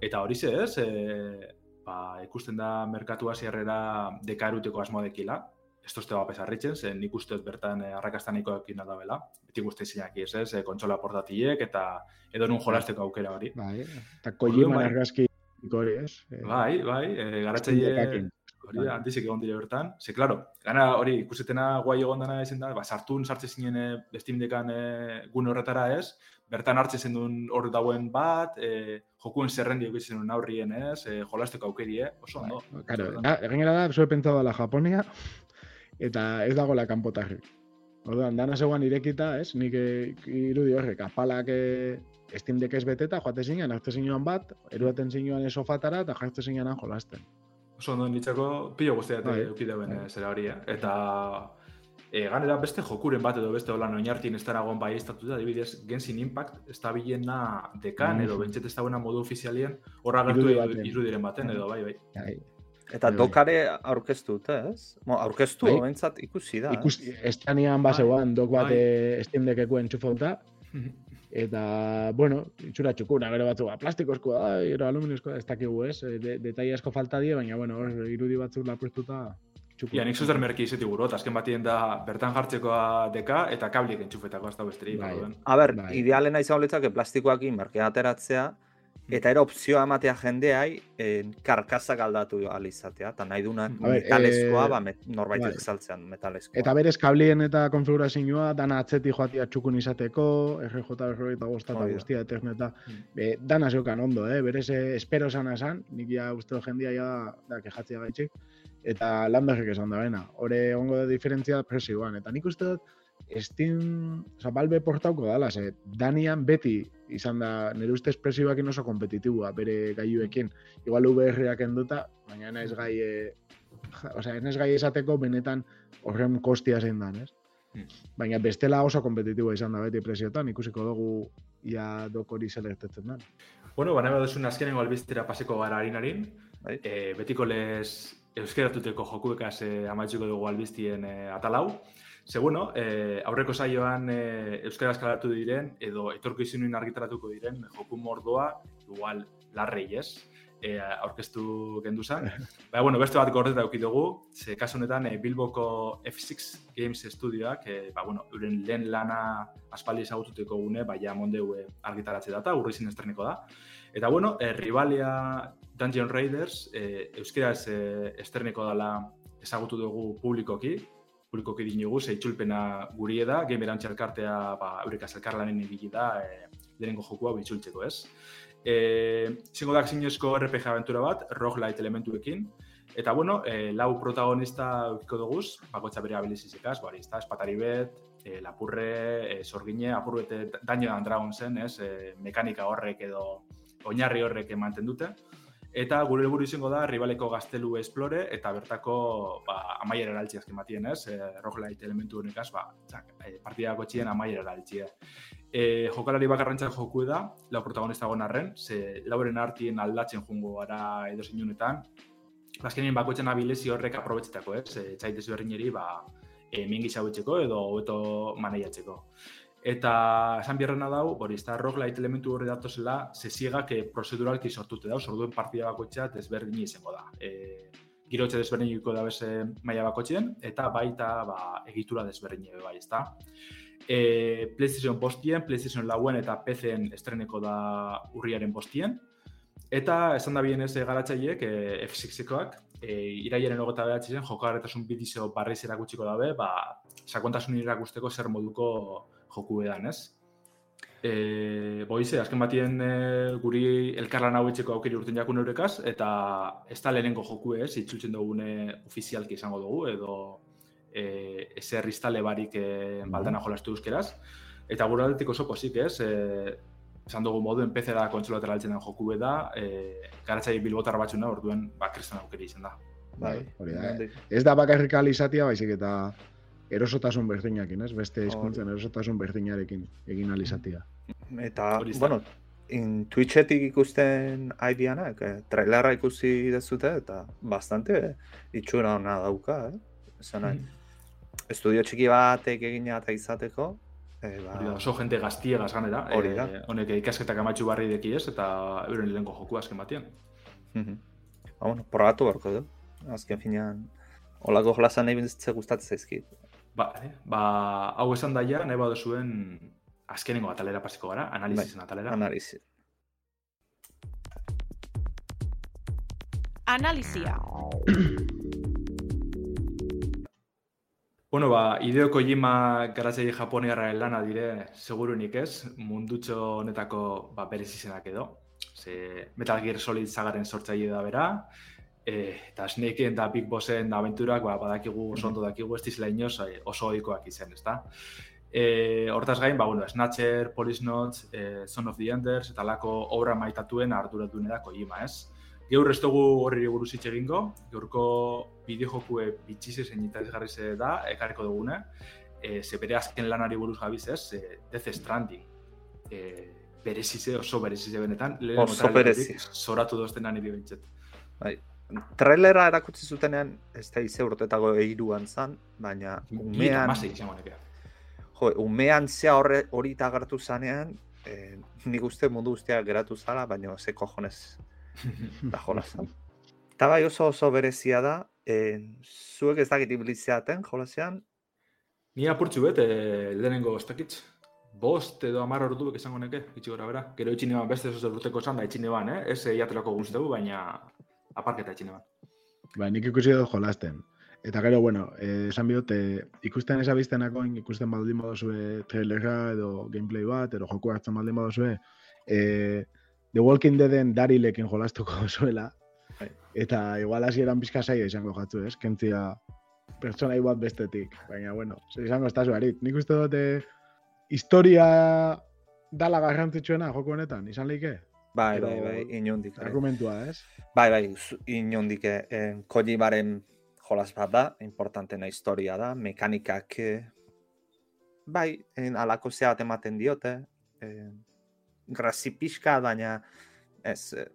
C: Eta hori ze, ez? E, ba, ikusten da merkatu hasierrera dekaruteko asmoa dekila. Ez tozte bat pesarritzen, zen nik uste bertan e, arrakastan nahiko ekin da bela. Beti guzti zeinak ez, ez? E, kontsola portatilek eta edo nun jolasteko aukera hori.
B: bai, eta Kojima
C: bai.
B: argazki hori, ez? Eh,
C: Bai, bai, e, garatzaile... Hori da, antizik egon dire bertan. Ze, klaro, gana hori ikusetena guai egon dena izan da, ba, sartun sartze zinen e, Steam Deckan e, gune horretara ez, bertan hartze zen duen hor dauen bat, e, jokuen zerrendi egitzen duen aurrien ez, e, jolasteko aukeri, eh? oso ondo.
B: Claro,
C: Oso ondo.
B: da, gainera da, zue pentsatu dela Japonia, eta ez dagoela kanpotarrik. Orduan, dana zeuan irekita, ez? Nik eh, irudi horrek, apalak eh, Steam Deck ez beteta, joate zinean, hartze zinean bat, eruaten zinean sofatara, eta jartze zinean jolasten.
C: Oso ondo nitzako pilo guztiak
B: Bai,
C: eduki dauen
B: bai.
C: eh, zera hori, eh? Eta e, ganera beste jokuren bat edo beste holan oinartin ez daragon bai estatuta, adibidez, Genshin Impact ez da bilena dekan edo
B: Mhm.
C: bentset ez dagoena modu ofizialien horra gertu
B: Irudi
C: irudiren
B: baten.
C: edo bai, bai.
B: Bai,
D: Eta
B: Bai, bai.
D: dokare aurkeztu dute, ez? Mo, aurkeztu,
B: Bai.
D: bentsat ikusi da.
B: Ikus,
D: ez?
B: estanean baseuan, dok bat
C: bai.
B: eh, Steam Deckeko entxufauta, eta, bueno, itxura txukuna, gero batzu, ba, plastikozkoa da, gero aluminiozkoa, ez dakigu ez, eh, de, detaile asko falta die, baina, bueno, hor, irudi batzuk lapurtuta txukuna.
C: Ia, nik zuzer merki izeti burot, azken batien da bertan jartzekoa deka eta kablik entxufetako ez da besterik.
B: Bai.
D: A ber,
B: Bai.
D: idealena izango litzake plastikoakin merkea ateratzea, eta ero opzioa ematea jendeai eh, karkasak aldatu ahal izatea, eta nahi dunak
C: A
B: ber,
D: metalezkoa,
B: eh,
D: ba, met, norbaitek
B: bai.
D: saltzean metalezkoa.
B: Eta berez kablien eta konfigurazioa dana atzetik joatia txukun izateko, RJ berrogeita bosta eta guztia eterneta.
C: Mm.
B: Be, dana zeukan ondo, eh? berez eh, espero sana esan, nik ja uste dut jendia ja da kejatzea gaitxik, eta lan berrek esan da bena. Hore ongo da diferentzia presioan, eta nik uste dut Steam, oza, Valve portauko dala, ze Danian beti izan da, nire ustez presioakin oso kompetitibua bere gaiuekin. Igual VR-ak enduta, baina naiz gai, osea, ez naiz gai esateko benetan horren kostia zein dan, ez?
C: Hmm.
B: Baina bestela oso kompetitiboa izan da beti presiotan, ikusiko dugu ia dok hori selertetzen da.
C: Bueno, bana baduzun azkenengo albiztera paseko gara harin
D: Bai.
C: e, betiko lez euskeratuteko jokuekaz e, amaitzuko dugu albiztien e, atalau. Ze, bueno, e, aurreko saioan e, euskara eskalatu diren, edo etorkizunin argitaratuko diren, joku mordoa, igual, larrei, ez? E, aurkeztu gendu zen. Baina, bueno, beste bat gordeta duki dugu, ze kasu honetan e, Bilboko F6 Games Studioak, e, ba, bueno, euren lehen lana aspaldi ezagututeko gune, baina mondeu e, argitaratze data, urrizin estreneko da. Eta, bueno, e, Rivalia Dungeon Raiders, e, euskeraz e, estreneko dela ezagutu dugu publikoki, publikoki dinugu, ze itzulpena gurie da, gamer elkartea, ba, eurekaz elkarlanen ibili da, e, lehenengo jokua bitzultzeko, ez? E, zingo da zinezko RPG aventura bat, roguelite elementuekin, eta bueno, e, lau protagonista ukiko duguz, bakotza bere abilizizikaz, bari, ez da, espatari bet, e, lapurre, e, sorgine, apur bete Dungeons and Dragonsen, ez, e, mekanika horrek edo oinarri horrek ematen dute. Eta gure helburu izango da ribaleko gaztelu esplore eta bertako ba, amaiera eraltzi azken batien, ez? E, roguelite elementu honekaz, ba, txak, e, partidako txien amaiera eraltzi. E, jokalari bakarrantzak joku da, lau protagonista arren, ze lauren artien aldatzen jungo gara edo zinunetan. Azkenien bakoitzen abilezi horrek aprobetzetako, ez? E, txaitez berrineri, ba, e, mingi edo hobeto maneiatzeko. Eta esan bierrena dau, hori, ez da roguelite elementu horri datozela, zeziegak eh, prozeduralki sortute dau, orduen partida bakoitzea desberdin izango da. E, girotxe desberdin iko da beze maila bakoitzien, eta baita ba, egitura desberdin bai, ez da. E, PlayStation postien, PlayStation lauen eta PC-en estreneko da urriaren postien. Eta esan da bien ez garatzaileek, e, F6-ekoak, e, iraiaren ogota behatzen, jokarretasun bidizio barriz erakutsiko dabe, ba, sakontasun irakusteko zer moduko joku edan, ez? E, boize, azken batien e, guri elkarlan hau etxeko aukeri urten jakun eurekaz, eta ez da lehenengo joku ez, itzultzen dugune ofizialki izango dugu, edo e, ezer iztale barik e, baldana jolastu euskeraz. Eta gure aldetik oso posik ez, e, esan dugu modu PC da kontsolatera altzen den joku da, e, garatzai bilbotar batxuna, orduen, ba, kristan aukeri izan da.
B: Bai, hori da. Ez da bakarrik alizatia, baizik eta erosotasun berdinakin, ez? Beste hizkuntzen erosotasun berdinarekin egin alizatia.
D: Eta, bueno, in Twitchetik ikusten aidianak, eh, trailerra ikusi dezute, eta bastante eh, itxura hona dauka, eh? Esan nahi, mm. estudio txiki batek egin eta izateko,
C: eh, ba... oso jente gaztie gazganera, hori da. Eh, honek ikasketak amatxu barri deki ez, eta euren lehenko joku azken batean.
D: Mm -hmm. ba, bueno, probatu barko du. Azken finean, olako jolazan nahi bintzitze gustatzen zaizkit.
C: Ba, eh? ba, hau esan daia, nahi badu zuen azkenengo atalera pasiko gara, analizisen bai, atalera.
D: Analizi.
A: Analizia.
C: bueno, ba, ideo Kojima garatzei japoniarra lana dire, segurunik ez, mundutxo honetako ba, berez izenak edo. Ze Metal Gear Solid zagaren sortzaile da bera, E, eta Snakeen eta Big Bossen aventurak, ba, badakigu oso ondo dakigu ez dizela inoz eh, oso ohikoak izan, ezta? E, hortaz gain, ba, bueno, Snatcher, Police Notes, e, Son of the Enders, eta lako obra maitatuen arduratuen da Kojima, ez? Geur ez dugu horri buruz hitz egingo, gaurko bideojokue bitxize zein ez da, ekarriko dugune, e, ze bere azken lanari buruz gabiz ez, e, Death Stranding. E, berezize, oso berezize benetan,
D: lehen oso berezize.
C: Zoratu dozten nire bintzet.
D: Bai, trailera erakutsi zutenean, ez da ize urtetago eiruan zan, baina umean... Jo, umean zea horre hori tagartu zanean, eh, nik uste mundu guztia geratu zala, baina ze kojonez da jolazan. Eta bai oso oso berezia da, eh, zuek ez dakit ibilitzeaten jolazean?
C: Ni apurtzu bet, eh, lehenengo ez dakit. Bost edo amar ordu izango neke, itxi gora bera. Gero itxine beste oso urteko zan da itxine ban, eh? Ez eiatelako guztegu, baina aparketa etxine bat.
B: Ba, nik ikusi dut jolasten. Eta gero, bueno, eh, esan bihot, eh, ikusten esabiztenako, ikusten baldin badozue trailera edo gameplay bat, edo joku hartzen baldin badozue, eh, The Walking Deaden darilekin jolastuko zuela, bai. eta igual hasi eran pizka zaila izango jatzu, ez? Kentzia pertsona bat bestetik, baina, bueno, izango ez harit. Nik uste dut, eh, historia dala garrantzitsuena joko honetan, izan leike?
D: Bai, bai, bai, inondik.
B: Eh. Argumentua, ez?
D: Bai, bai, inondik. Eh, Kojimaren jolas bat da, importantena historia da, mekanikak, eh, bai, en, alako zea bat ematen diote, eh, grazi pixka, baina ez, eh,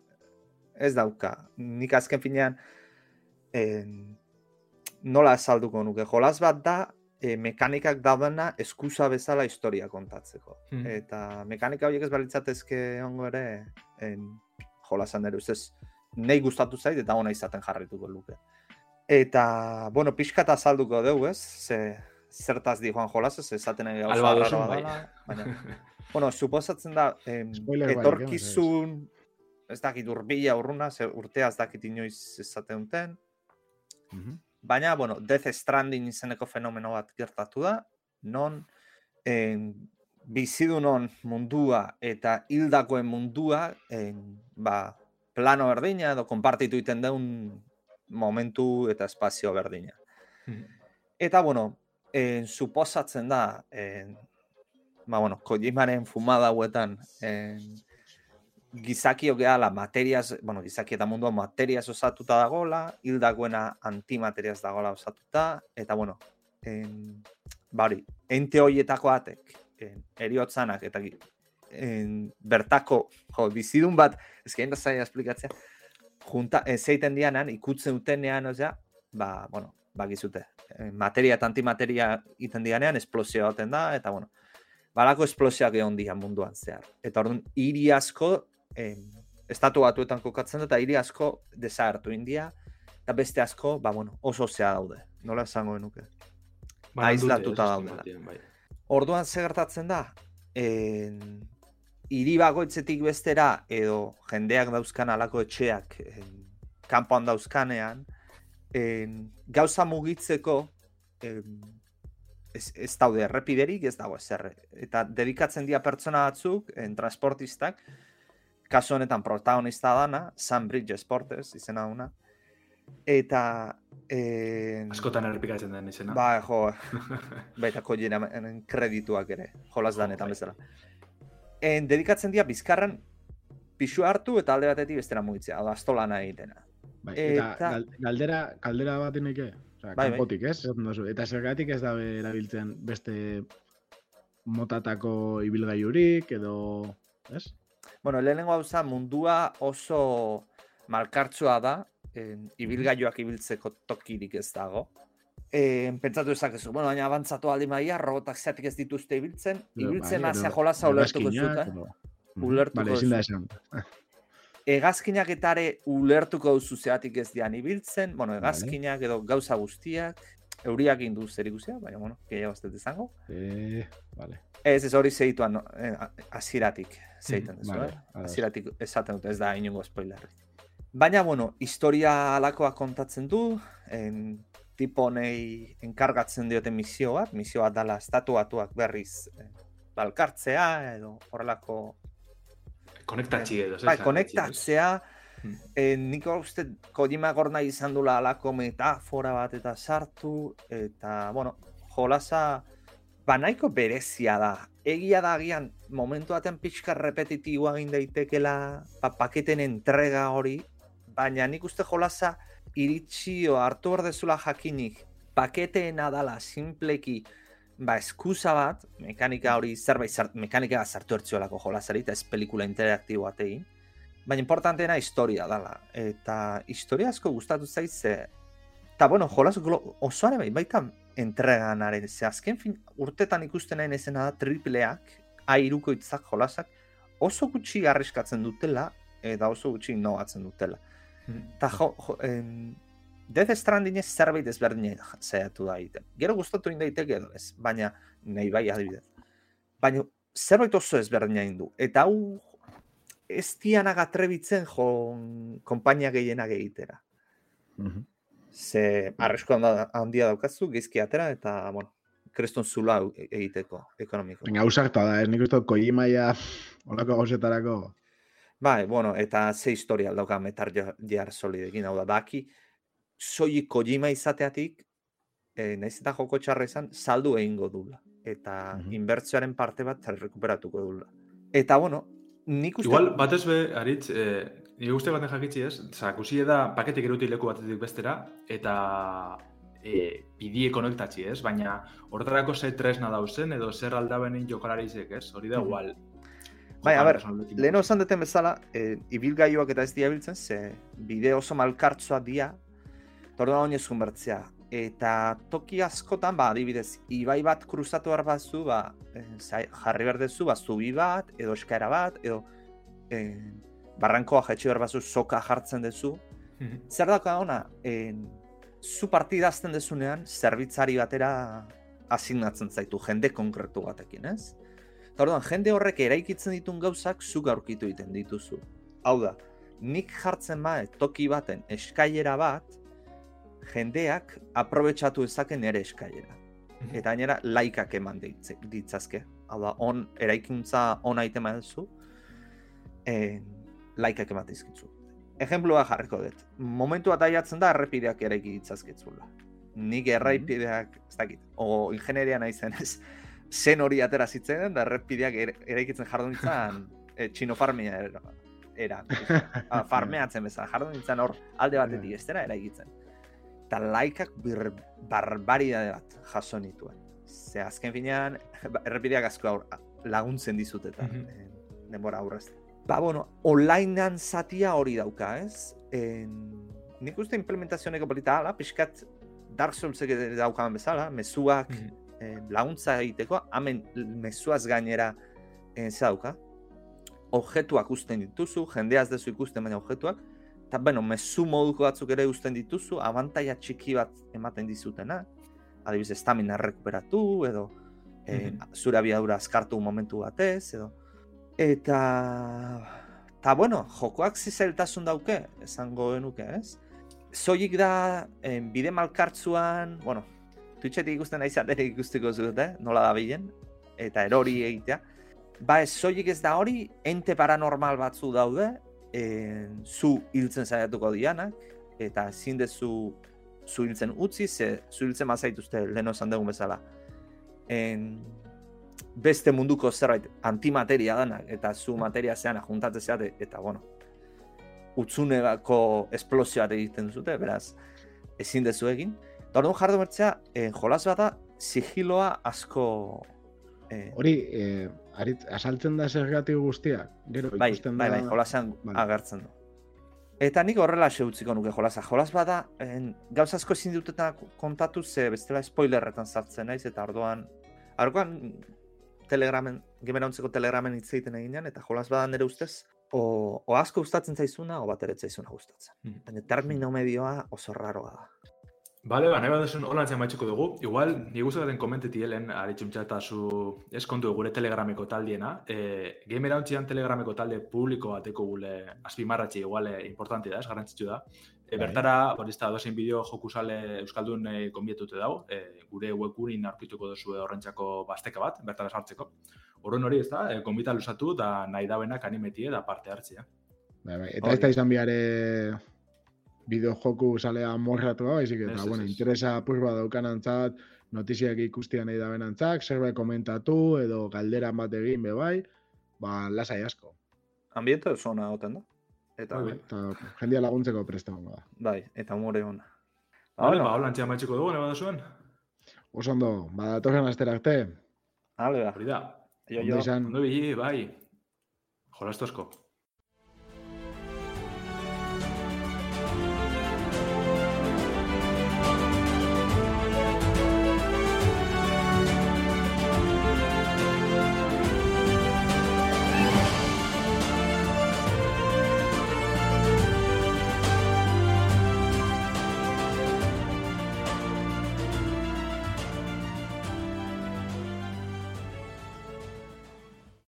D: ez dauka. Nik azken finean, en, nola esalduko nuke, jolas bat da, e, mekanikak daudena eskusa bezala historia kontatzeko.
C: Hmm.
D: Eta mekanika horiek ez balitzatezke ongo ere, en, jolasan ere, ustez, nahi gustatu zait eta ona izaten jarrituko luke. Eta, bueno, pixka eta azalduko dugu, ez? Ze, zertaz di Juan Jolas, ez esaten nahi gauza arraroa
C: bai.
D: dela, baina, bueno, suposatzen da, em, etorkizun, ez dakit urbila urruna, ze urtea ez dakit inoiz esaten duten,
B: Mhm.
D: Baina, bueno, Death Stranding izeneko fenomeno bat gertatu da, non en, bizidunon mundua eta hildakoen mundua en, ba, plano berdina edo konpartitu iten deun momentu eta espazio berdina.
C: Hmm.
D: Eta, bueno, en, suposatzen da, en, ba, bueno, Kojimaren fumada hauetan, en, gizakio gehala materiaz, bueno, gizaki eta mundua materiaz osatuta dagola, hildagoena antimateriaz dagola osatuta, eta, bueno, en, bari, ente horietako atek, en, eriotzanak, eta en, bertako, jo, bizidun bat, ez da zaila esplikatzea, junta, ez zeiten dianan, ikutzen dutenean, osea, ba, bueno, bakizute, materia eta antimateria iten dianean, esplosio da, eta, bueno, balako esplosioak egon dira munduan zehar. Eta orduan, hiri asko, em, estatu batuetan kokatzen da, eta hiri asko desagertu india, eta beste asko, ba, bueno, oso zea daude. Nola esango genuke.
C: Ez,
D: daudela.
C: estimatian, bai.
D: Orduan ze gertatzen da, en, hiri bagoitzetik bestera edo jendeak dauzkan alako etxeak en, kanpoan dauzkanean, en, gauza mugitzeko en, ez, ez daude errepiderik, ez dago ezer. Eta dedikatzen dira pertsona batzuk, en, transportistak, kasu honetan protagonista dana, Sunbridge Sporters izena duna, eta en,
C: Askotan errepikatzen den izena.
D: Ba, jo, baita kojinen kredituak ere, jolas danetan bezala. En, dedikatzen dira bizkarran pixu hartu eta alde batetik bestera mugitzea, hau da, astolana egitena.
B: Bai, eta,
D: Eta-
B: gal- galdera, galdera bat ineke?
D: Bai, bai.
B: ez? Eta zergatik ez dabe erabiltzen beste motatako ibilgailurik edo, ez?
D: Bueno, lehenengo gauza mundua oso malkartsua da, en, ibilgailuak ibiltzeko tokirik ez dago. En, pentsatu ezakezu, bueno, baina abantzatu aldi maia, robotak zeatik ez dituzte ibiltzen, ibiltzen
B: Bai,
D: hasea
B: edo
D: jolasa ulertuko
B: edo- Mhm.
D: Ulertuko
B: Vale, esan.
D: Hegazkinak eta ere ulertuko duzu zeatik ez dian ibiltzen, bueno,
B: Vale.
D: hegazkinak edo gauza guztiak, euriak indu zer ikusia, baina, bueno, gehiago ez dut izango.
B: Eh, vale.
D: Ez, ez hori zeituan, no, eh, aziratik zeiten duzu,
B: Vale,
D: eh?
B: ados.
D: Aziratik esaten dut, ez da inongo spoilerrik. Baina, bueno, historia alakoa kontatzen du, en, tipo honei enkargatzen diote misio bat, misio bat dala estatu batuak berriz eh, balkartzea, edo horrelako
C: Konektatxi edo.
D: Bai, konektatzea,
C: Hmm.
D: eh, nik uste Kojima gorna izan dula alako metafora bat eta sartu, eta, bueno, jolasa, ba nahiko berezia da. Egia da agian, momentu batean pixka repetitiboa egin daitekela, ba, paketen entrega hori, baina nik uste jolasa iritsi o hartu berdezula jakinik, paketeena dala simpleki, ba, eskusa bat, mekanika hori zerbait zart, mekanika bat sartu ertziolako jolasari, eta ez pelikula interaktibo bat. Baina importanteena historia dala. Eta historia asko gustatu zait ze... Eta, bueno, jolas osoan bai, baita entreganaren. Ze azken fin, urtetan ikusten nahi ezena da tripleak, airuko itzak jolasak, oso gutxi arriskatzen dutela, eta oso gutxi innovatzen dutela. Eta jo, jo, em, Death Stranding ez zerbait ezberdina zaiatu da egiten. Gero gustatu egin daiteke edo ez, baina nahi bai adibidez. Baina zerbait oso ezberdina egin du. Eta hau ez dianak atrebitzen jo konpainia gehienak egitera. Ze arresko handa- handia daukazu, gizki atera, eta, bueno, kreston zula e- egiteko, ekonomiko.
B: Baina ausartua da, ez nik uste dut Kojimaia olako gauzetarako.
D: Bai, bueno, eta ze historia dauka Metal Gear Solidekin, hau da, baki, soilik Kojima izateatik, e, naiz eta joko txarra izan, saldu egingo dula. Eta
B: Mhm.
D: inbertsioaren parte bat rekuperatuko dula. Eta, bueno, nik uste...
C: Igual, batez be, aritz, eh, nire uste baten jakitzi ez, zakusi da paketek eruti leku batetik bestera, eta eh, bidie konektatzi ez, baina horretarako ze tresna dauzen, edo zer aldabenin jokalarizek ez, hori da
D: Mhm.
C: igual.
D: Bai, a ber,
C: personalekin.
D: lehen esan duten bezala, e, ibilgailuak eta ez dira biltzen, ze bide oso malkartzoa dira, torda oinezkun bertzea. Eta toki askotan, ba, adibidez, ibai bat kruzatu behar bazu, ba, e, zai- jarri behar dezu, ba, zubi bat, edo eskaera bat, edo e, barrankoa jaitsi behar bazu, soka jartzen dezu.
C: Mhm.
D: Zer dauka ona, e, zu partida azten dezunean, zerbitzari batera asignatzen zaitu, jende konkretu batekin, ez? Eta orduan, jende horrek eraikitzen ditun gauzak zuk aurkitu egiten dituzu. Hau da, nik jartzen ba toki baten eskailera bat, jendeak aprobetsatu ezaken ere eskailera.
C: Mhm.
D: Eta gainera laikak eman ditze- ditzazke. Hau da, on, eraikuntza on aite duzu, eh, laikak eman dizkitzu. Ejemplua jarriko dut. Momentu bat aiatzen da errepideak eraiki ditzazketzula. Nik errepideak, ez dakit, o ingenieria naizen ez, zen hori atera zitzen, da errepideak eraikitzen jardun ditzan e, txino farmia era. era. Ah, farmeatzen bezala, jardun ditzan hor alde batetik ez dira eraikitzen. Eta laikak bir, barbaridade bat jaso nituen. Ze azken finean, errepideak asko aur, laguntzen dizut eta
C: Mhm.
D: eh, denbora aurrez. Ba, bueno, onlinean zatia hori dauka, ez? En, nik uste implementazioneko polita ala, pixkat Dark Soulsek daukan bezala, mezuak
C: Mhm.
D: eh, laguntza egiteko, hemen mezuaz gainera eh, ze dauka. Objetuak usten dituzu, jendeaz dezu ikusten baina objetuak, eta bueno, mezu moduko batzuk ere usten dituzu, abantaia txiki bat ematen dizutena, adibidez, estamina rekuperatu, edo eh,
C: Mhm.
D: zure abiadura azkartu momentu batez, edo eta eta bueno, jokoak zizeltasun dauke, esango genuke, ez? Zoik da, eh, bide malkartzuan, bueno, Twitchetik ikusten nahi ere ikusteko zute, nola da bilen, eta erori egitea. Ba, ez zoik ez da hori, ente paranormal batzu daude, eh, zu hiltzen saiatuko dianak, eta ezin dezu zu hiltzen utzi, ze zu hiltzen mazaituzte lehen esan dugun bezala. En, beste munduko zerbait antimateria danak, eta zu materia zean juntatzen zeate, eta bueno, utzuneko esplosio bat egiten zute, beraz, ezin dezu egin. Eta orduan jardu bertzea, eh, jolas bat da, sigiloa asko... Eh,
B: Hori, eh, arit, asaltzen da zergatik guztiak. Gero,
D: bai,
B: ikusten
D: bai,
B: da...
D: bai, jolasean
B: Vale.
D: agertzen du. Eta nik horrela utziko nuke jolasa. Jolas bada, en, gauza asko ezin duteta kontatu ze bestela spoilerretan sartzen naiz, eta orduan, orduan telegramen, gemerauntzeko telegramen hitz egiten eginean, eta jolas bada nire ustez, o, o asko gustatzen zaizuna, o bat ere zaizuna gustatzen.
C: Mhm.
D: Baina termino medioa oso raroa da.
C: Bale, ba, nahi baduzen holan zen maitxuko dugu. Igual, ni guztatzen komenteti helen, aritxuntza eta zu eskontu gure telegrameko taldiena. E, Gamer telegrameko talde publiko bateko gule azpimarratxe igual eh, importante da, ez garrantzitsu da. E,
B: Bai.
C: bertara, da, dozein bideo jokusale Euskaldun e, konbietute dago, e, gure webgunin aurkituko duzu horrentzako basteka bat, bertara sartzeko. Horren hori ez da, e, konbita lusatu da nahi dauenak animetie da parte hartzea.
B: Bai, bai. Eta ez da izan biare bideojoku salea morratua, baizik eta,
C: ez,
B: bueno, interesa purba daukanantzat, notiziak ikustia nahi da benantzak, zerbait komentatu, edo galderan bat egin be bai, ba, lasai asko.
D: Ambiente oso ona goten da. Eta,
C: Bai.
B: Eta jendia laguntzeko presta hongo da.
D: bai, eta umore ona.
C: Bale, ba, holan txea maitxuko dugu, nahi baduzuen?
B: Oso ondo, badatorren astera arte,
D: Hale da.
C: Hori da.
B: Ondo izan.
C: Ondo bili, bai. Jolastosko.